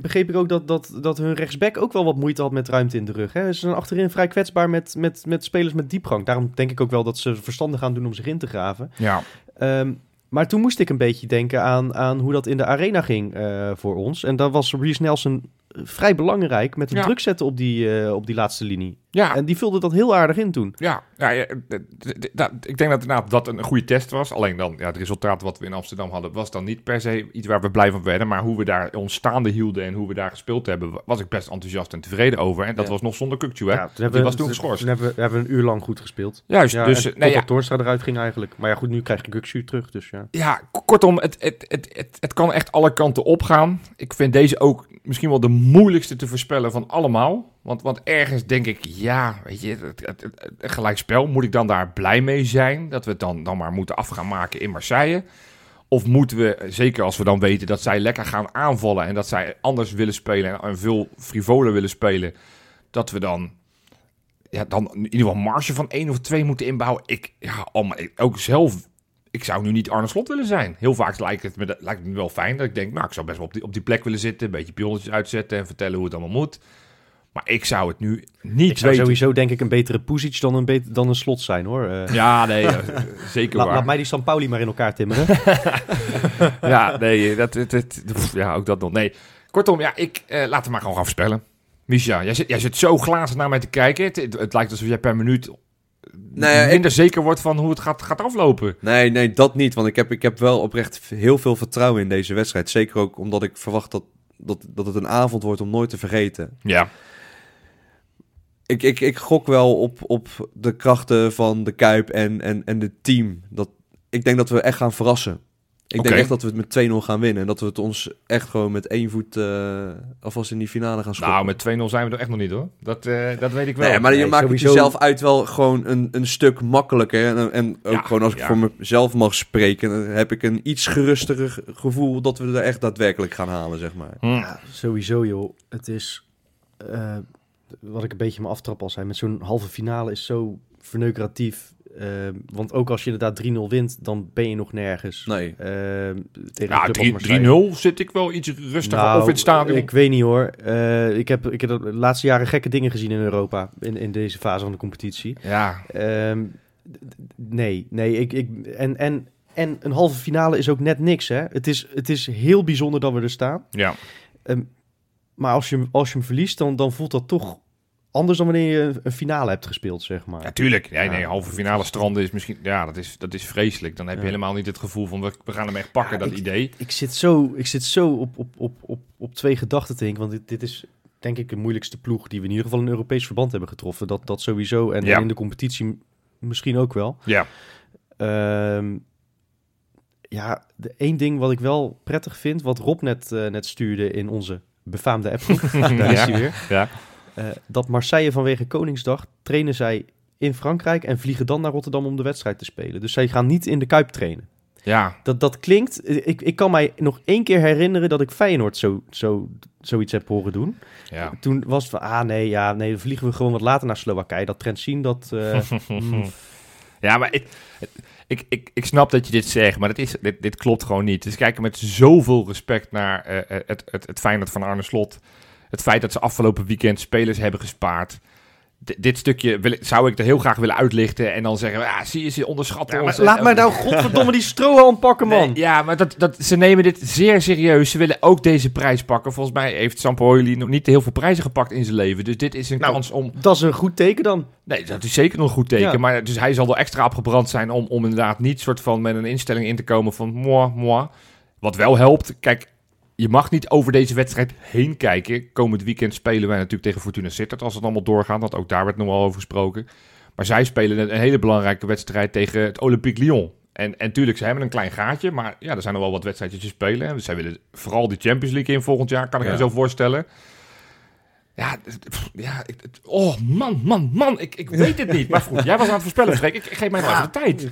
begreep ik ook dat, dat, dat hun rechtsback ook wel wat moeite had met ruimte in de rug. Hè. Ze zijn achterin vrij kwetsbaar met, met, met spelers met diepgang. Daarom denk ik ook wel dat ze verstandig gaan doen om zich in te graven. ja. Ehm, maar toen moest ik een beetje denken aan, aan hoe dat in de arena ging eh, voor ons. En dan was Reece Nelson eh, vrij belangrijk met het Ja. druk zetten op die, eh, op die laatste linie. Ja, En die vulde dat heel aardig in toen. Ja, ja, ik denk dat inderdaad dat een goede test was. Alleen dan, ja, het resultaat wat we in Amsterdam hadden, was dan niet per se iets waar we blij van werden. Maar hoe we daar ons staande hielden en hoe we daar gespeeld hebben, wa- was ik best enthousiast en tevreden over. En dat Ja. was nog zonder Kukcu, hè? Ja, die was toen geschorst. Toen hebben we, hebben een uur lang goed gespeeld. Juist, Ja, dus nee, ja, eruit ging eigenlijk. Maar ja, goed, nu krijg je Guxu terug, dus ja. ja, kortom, het, het, het, het, het kan echt alle kanten opgaan. Ik vind deze ook misschien wel de moeilijkste te voorspellen van allemaal. Want, want ergens denk ik, ja, weet je, het, gelijkspel, moet ik dan daar blij mee zijn? Dat we het dan, dan maar moeten af gaan maken in Marseille? Of moeten we, zeker als we dan weten dat zij lekker gaan aanvallen en dat zij anders willen spelen en, veel frivoler willen spelen, dat we dan, ja, dan in ieder geval marge van één of twee moeten inbouwen? Ik, ja, oh, ook zelf ik zou nu niet Arne Slot willen zijn. Heel vaak lijkt het me, lijkt me wel fijn dat ik denk, nou, ik zou best wel op die, op die plek willen zitten, een beetje pionnetjes uitzetten en vertellen hoe het allemaal moet. Maar ik zou het nu niet Ik zou weten. sowieso denk ik een betere Pusic dan een, beter, dan een slot zijn hoor. Eh, Ja, nee, eh, zeker laat, waar. laat mij die San Pauli maar in elkaar timmeren. Ja, nee, dat, dat, dat- pff, ja, ook dat nog. Nee, kortom, ja, ik eh, laat hem maar gewoon gaan voorspellen. Misha, jij zit, jij zit zo glazen naar mij te kijken. Het, het, het lijkt alsof jij per minuut ik- minder zeker wordt van hoe het gaat, gaat aflopen. Nee, nee, dat niet. Want ik heb, ik heb wel oprecht heel veel vertrouwen in deze wedstrijd. Zeker ook omdat ik verwacht dat, dat, dat het een avond wordt om nooit te vergeten. Ja, Ik, ik, ik gok wel op, op de krachten van de Kuip en, en, en het team. Dat, ik denk dat we echt gaan verrassen. Ik denk echt dat we het met 2-0 gaan winnen. En dat we het ons echt gewoon met één voet eh, alvast in die finale gaan schoppen. nou, met 2-0 zijn we er echt nog niet hoor. Dat, eh, dat weet ik wel. Nee, maar je Nee, maakt sowieso- het jezelf uit wel gewoon een, een stuk makkelijker. En, en ook Ja, gewoon als ik ja. voor mezelf mag spreken, dan heb ik een iets gerustiger ge- gevoel dat we er echt daadwerkelijk gaan halen, zeg maar. Hm. Ja, sowieso joh. Het is, eh, wat ik een beetje me aftrap al zei, met zo'n halve finale is zo verneukeratief. Eh, want ook als je inderdaad 3-0 wint, dan ben je nog nergens. Nee. Eh, tegen drie- Marseille. 3-0 zit ik wel iets rustiger Nou, of in het stadion. Ik weet niet hoor. Eh, ik, heb, ik heb de laatste jaren gekke dingen gezien in Europa. In, in deze fase van de competitie. Ja, Ehm, nee, nee. Ik, ik, en, en, en een halve finale is ook net niks. Hè? Het, is, het is heel bijzonder dat we er staan. ja. Maar als je, hem- als je hem verliest, dan, dan voelt dat toch anders dan wanneer je een- een finale hebt gespeeld, zeg maar. Ja, tuurlijk. Nee, nee, Ja. halve finale stranden is misschien... Ja, dat is, dat is vreselijk. Dan heb je Ja. helemaal niet het gevoel van... We, we gaan hem echt pakken, Ja, dat ik- idee. Ik zit zo, ik zit zo op, op, op, op, op twee gedachten te denken. Want dit, dit is denk ik de moeilijkste ploeg die we in ieder geval in Europees verband hebben getroffen. Dat, dat sowieso. En, Ja. in de competitie misschien ook wel. Ja. Ehm, ja, de één ding wat ik wel prettig vind, wat Rob net, eh, net stuurde in onze befaamde app. Daar is hij weer. Ja. Eh, dat Marseille vanwege Koningsdag trainen zij in Frankrijk en vliegen dan naar Rotterdam om de wedstrijd te spelen. Dus zij gaan niet in de Kuip trainen. Ja. Dat, dat klinkt... eh, Ik, ik kan mij nog één keer herinneren dat ik Feyenoord zo, zo, zoiets heb horen doen. Ja. Toen was het van, ah nee, ja, nee, dan vliegen we gewoon wat later naar Slowakije. Dat trend zien, dat... eh, mm, Ja, maar ik, ik, ik, ik snap dat je dit zegt, maar dit, is, dit, dit klopt gewoon niet. Dus kijken met zoveel respect naar eh, het, het, het Feyenoord van Arne Slot. Het feit dat ze afgelopen weekend spelers hebben gespaard. Dit stukje wil, zou ik er heel graag willen uitlichten en dan zeggen, ah, zie je, ze onderschatten ja, ons. laat mij nou godverdomme die strohalm pakken, man. Nee, ja, maar dat, dat, ze nemen dit zeer serieus. Ze willen ook deze prijs pakken. Volgens mij heeft Sampaoli nog niet heel veel prijzen gepakt in zijn leven. Dus dit is een Nou, kans om... Dat is een goed teken dan. Nee, dat is zeker nog een goed teken. Ja. Maar dus hij zal er extra opgebrand zijn om, om inderdaad niet soort van met een instelling in te komen van moi, moi. Wat wel helpt, kijk, je mag niet over deze wedstrijd heen kijken. Komend weekend spelen wij natuurlijk tegen Fortuna Sittard als het allemaal doorgaat. Want ook daar werd nog wel over gesproken. Maar zij spelen een, hele belangrijke wedstrijd tegen het Olympique Lyon. En, en tuurlijk, ze hebben een klein gaatje, maar ja, er zijn nog wel wat wedstrijdjes te spelen. En zij willen vooral die Champions League in volgend jaar, kan ik Ja. me zo voorstellen. Ja, pff, ja ik, oh man, man, man, ik, ik weet het niet. Maar goed, jij was aan het voorspellen, Freek. Ik, ik geef mij nog even de tijd.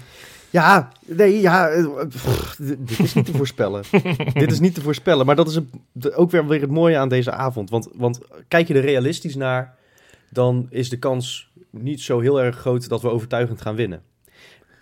Ja, nee, ja, eh, pff, dit is niet te voorspellen. dit is niet te voorspellen, maar dat is ook weer, weer het mooie aan deze avond. Want, want kijk je er realistisch naar, dan is de kans niet zo heel erg groot dat we overtuigend gaan winnen.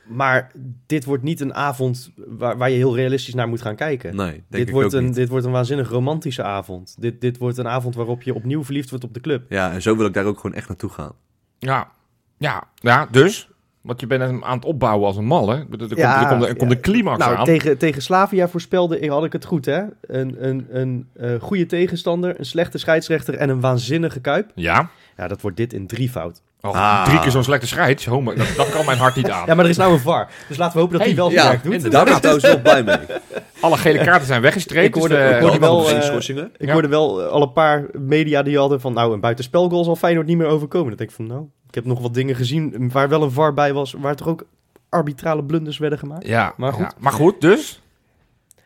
Maar dit wordt niet een avond waar, waar je heel realistisch naar moet gaan kijken. Nee, denk dit, ik wordt ook een, niet. dit wordt een waanzinnig romantische avond. Dit, dit wordt een avond waarop je opnieuw verliefd wordt op de club. Ja, en zo wil ik daar ook gewoon echt naartoe gaan. Ja, ja, ja, dus. Want je bent hem aan het opbouwen als een malle. Er, komt- Ja, er, komt, er komt ja. een climax Nou, aan. tegen, tegen Slavia voorspelde ik, had ik het goed, hè? Een, een, een eh, goede tegenstander, een slechte scheidsrechter en een waanzinnige kuip. Ja, Ja, dat wordt dit in drievoud. oh, Ah. drie keer zo'n slechte scheids. Oh, dat, dat kan mijn hart niet aan. Ja, maar er is nou een VAR. Dus laten we hopen dat Hey, hij wel zijn Ja, werk doet. daar ben ik trouwens wel blij mee. Alle gele kaarten zijn weggestreept. Ik hoorde- dus, ik hoorde wel, Geen eh, schorsingen. Ik Ja. hoorde wel eh, al een paar media die hadden van... nou, een buitenspelgoal zal Feyenoord niet meer overkomen. Dan denk ik van, nou, ik heb nog wat dingen gezien... waar wel een VAR bij was... waar toch ook arbitrale blunders werden gemaakt. ja, Maar goed. ja. maar goed, dus.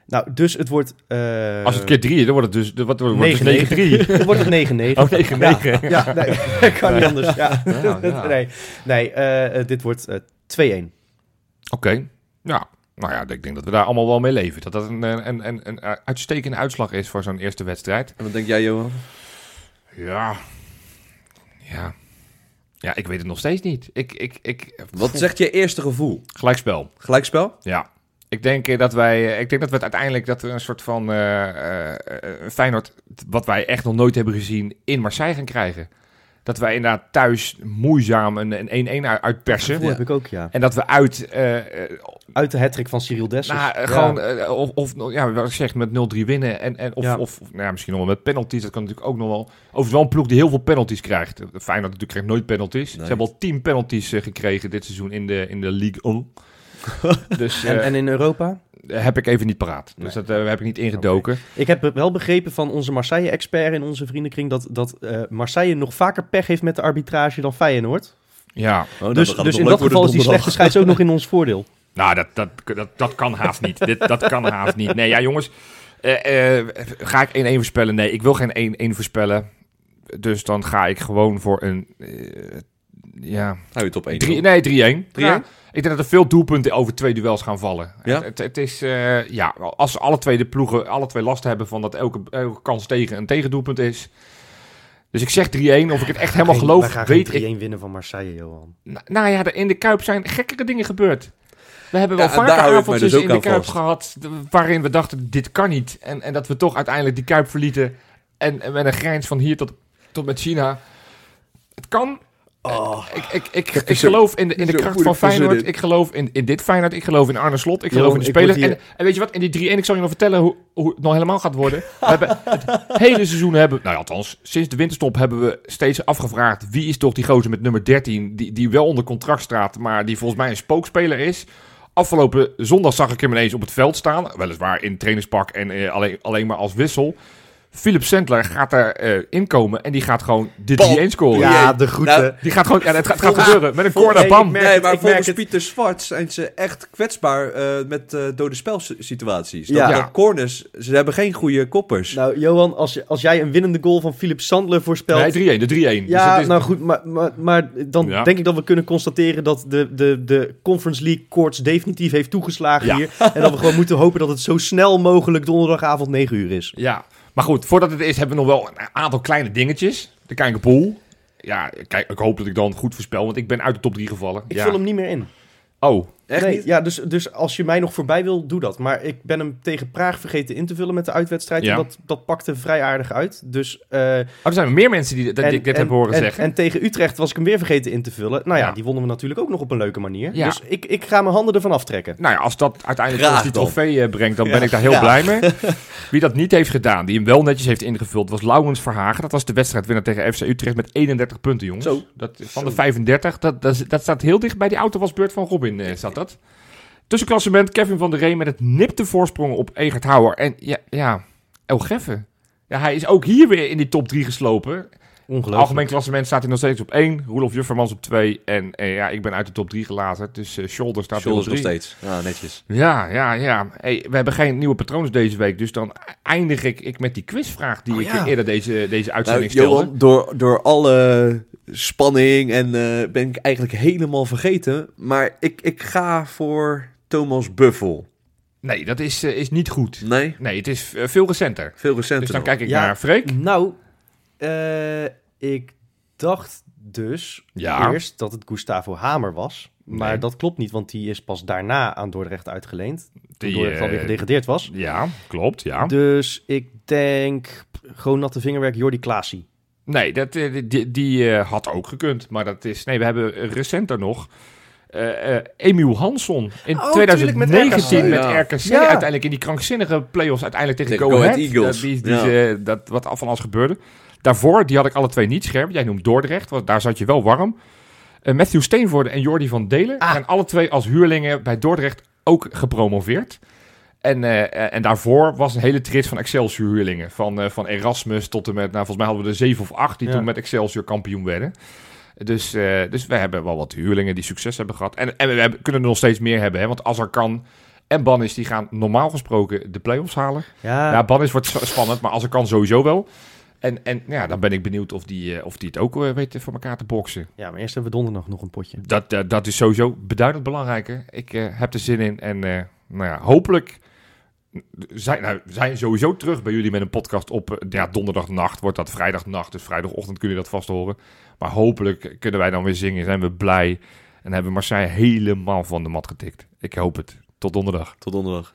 Nou, dus het wordt... eh, Als het keer drie is, dan wordt het dus, wat wordt het? 9-9. 9-3. Dan wordt het 9-9. Oh, 9-9. Ja, nee, kan niet anders. Ja. Ja, ja. Nee, nee eh, eh, dit wordt eh 2-1. Oké, ja. Nou ja, ik denk dat we daar allemaal wel mee leven. Dat dat een, een, een, een uitstekende uitslag is voor zo'n eerste wedstrijd. En wat denk jij, Johan? Ja. Ja. Ja, ik weet het nog steeds niet. Ik, ik, ik, Wat zegt je eerste gevoel? Gelijkspel. Gelijkspel? Ja. Ik denk eh, dat wij, eh, ik denk dat we het uiteindelijk dat we een soort van eh, eh, Feyenoord, wat wij echt nog nooit hebben gezien, in Marseille gaan krijgen. Dat wij inderdaad thuis moeizaam een een 1-1 uit- uitpersen. Dat heb ik ook, ja. En dat we uit, eh, Uit de hattrick van Cyril Dessers. nou, Ja. gewoon, eh, of, of ja, wat ik zeg, met 0-3 winnen. En, en, of, Ja. of, nou ja, misschien nog wel met penalties. Dat kan natuurlijk ook nog wel. Overigens wel een ploeg die heel veel penalties krijgt. Feyenoord natuurlijk krijgt nooit penalties. Ze hebben al 10 penalties eh, gekregen dit seizoen in de, in de League 1. dus En, eh, en in Europa? heb ik even niet paraat. Dus dat eh, heb ik niet ingedoken. Ik heb wel begrepen van onze Marseille-expert in onze vriendenkring... dat, dat eh, Marseille nog vaker pech heeft met de arbitrage dan Feyenoord. Ja, Oh, dus dus in dat geval is die slechte scheids ook nog in ons voordeel. nou, dat, dat, dat, dat kan haast niet. Dit, dat kan haast niet. Nee, ja, jongens. eh, eh, ga ik 1-1 voorspellen? Nee, ik wil geen 1-1 voorspellen. Dus dan ga ik gewoon voor een... ja, Hou je het op één. Drie, nee, 3-1. 3-1? Ja. Ik denk dat er veel doelpunten over twee duels gaan vallen. Ja? Het, het, is, eh, ja, als alle twee de ploegen alle twee last hebben van dat elke, elke kans tegen een tegendoelpunt is. Dus ik zeg 3-1. Of ik het echt helemaal Geen- geloof, gaan weet geen 3-1 ik. winnen van Marseille, Johan. Nou, nou ja, in de Kuip zijn gekkere dingen gebeurd. We hebben wel Ja, vaker avondjes dus in de Kuip vast. gehad waarin we dachten, dit kan niet. En, en dat we toch uiteindelijk die Kuip verlieten. En, en met een grijns van hier tot, tot met China. Het kan. Ik, ik, ik, ik, zo- geloof in de, in de kracht van Feyenoord. Ik geloof in, in dit Feyenoord. Ik geloof in Arne Slot. Ik geloof in de ik spelers. En, en weet je wat? In die 3-1, ik zal je nog vertellen hoe, hoe het nog helemaal gaat worden. We hebben het hele seizoen hebben... Nou ja, althans, sinds de winterstop hebben we steeds afgevraagd... wie is toch die gozer met nummer 13... die, die wel onder contract staat... maar die volgens mij een spookspeler is... Afgelopen zondag zag ik hem ineens op het veld staan. Weliswaar in trainingspak en eh, alleen, alleen maar als wissel. Philip Sandler gaat er eh, inkomen en die gaat gewoon de Bal. 3-1 scoren. Ja, de groeten. Nou, Die gaat gewoon, ja, het gaat, gebeuren. Met een corner, nee, bam. ik merk Nee, het, maar volgens. Pieter Zwart zijn ze echt kwetsbaar eh, met eh dode spelsituaties. Ja. Dat, dat corners, ze hebben geen goede koppers. Nou, Johan, als, je, als jij een winnende goal van Philip Sandler voorspelt... Nee, 3-1, de 3-1. Dus Ja, is- nou goed, maar, maar, maar dan Ja. denk ik dat we kunnen constateren dat de, de, de Conference League koorts definitief heeft toegeslagen Ja. hier. En dat we gewoon moeten hopen dat het zo snel mogelijk donderdagavond 9 uur is. ja, maar goed, voordat het is hebben we nog wel een aantal kleine dingetjes. De Kijkerpool. Ja, kijk, ik hoop dat ik dan goed voorspel, want ik ben uit de top 3 gevallen. Ik ja. vul hem niet meer in. Oh, Echt nee, niet? Ja, dus, dus als je mij nog voorbij wil, doe dat. Maar ik ben hem tegen Praag vergeten in te vullen met de uitwedstrijd. Ja. En dat, dat pakte vrij aardig uit. Dus, eh, oh, er zijn meer mensen die, dat en- ik dit en- hebben horen en, zeggen. En tegen Utrecht was ik hem weer vergeten in te vullen. Nou ja, Ja. die wonnen we natuurlijk ook nog op een leuke manier. Ja. Dus ik, ik ga mijn handen ervan aftrekken. Nou ja, als dat uiteindelijk Graag ons die trofee eh, brengt, dan ben ik daar heel blij mee. Wie dat niet heeft gedaan, die hem wel netjes heeft ingevuld, was Laurens Verhagen. Dat was de wedstrijdwinnaar tegen FC Utrecht met 31 punten, jongens. Zo. Dat, van Zo. de 35, dat, dat, dat staat heel dicht bij die autowasbeurt van Robin, eh, zat dat. Tussenklassement, Kevin van der Ree met het nipte voorsprong op Egert Houwer. En ja, ja El Geffen. Ja, hij is ook hier weer in die top 3 geslopen. Ongelooflijk. Algemeen klassement staat hij nog steeds op 1. Roelof Juffermans op 2. En eh, ja, ik ben uit de top 3 gelaten. Dus eh Shoulder staat weer op Shoulders nog 3. steeds. Ja, netjes. Ja, ja, ja. Hey, we hebben geen nieuwe patroons deze week. Dus dan eindig ik, ik met die quizvraag die Oh, ik ja. eerder deze, deze Nou, uitzending stelde. Johan, door, door alle spanning en eh, ben ik eigenlijk helemaal vergeten. Maar ik, ik ga voor Thomas Buffel. Nee, dat is, is niet goed. Nee, Nee, het is veel recenter. veel recenter. Dus dan nog. kijk ik Ja. naar Freek. Nou, eh, ik dacht dus Ja. eerst dat het Gustavo Hamer was. Maar Nee. dat klopt niet, want die is pas daarna aan Dordrecht uitgeleend. Toen Die, Dordrecht alweer eh, gedegradeerd was. Ja, klopt, ja. Dus ik denk gewoon natte vingerwerk Jordi Klaasie. Nee, dat, eh, die, die, die, eh, had ook gekund. Maar dat is... Nee, we hebben recenter nog... eh eh Emiel Hansson in Oh, tuurlijk, met 2019 met RKC. Ja. Uiteindelijk in die krankzinnige play-offs uiteindelijk tegen Tegen Go, Go Ahead. Ahead Eagles. Dat, die, die, Ja. eh, dat wat af van alles gebeurde. Daarvoor, die had ik alle twee niet scherp. Jij noemt Dordrecht, want daar zat je wel warm. Eh, Matthew Steenvoorde en Jordi van Delen Ah. zijn alle twee als huurlingen bij Dordrecht ook gepromoveerd. En, eh, en daarvoor was een hele trits van Excelsior huurlingen. Van, eh, van Erasmus tot en met, nou volgens mij hadden we er zeven of acht die Ja. toen met Excelsior kampioen werden. Dus, dus we hebben wel wat huurlingen die succes hebben gehad. En, en we hebben, kunnen er nog steeds meer hebben. Hè? Want als er kan en Bannis, die gaan normaal gesproken de play-offs halen. Ja, Ja, Bannis wordt spannend, maar als er kan sowieso wel. En, en ja, dan ben ik benieuwd of die, eh, of die het ook eh, weten voor elkaar te boksen. ja, maar eerst hebben we donderdag nog een potje. Dat, eh, dat is sowieso beduidend belangrijker. Ik eh, heb er zin in. En eh, nou ja, hopelijk zijn, nou, zijn sowieso terug bij jullie met een podcast op ja, donderdagnacht. Wordt dat vrijdagnacht, dus vrijdagochtend kun je dat vast horen. Maar hopelijk kunnen wij dan weer zingen. Zijn we blij. En hebben Marseille helemaal van de mat getikt. Ik hoop het. Tot donderdag. Tot donderdag.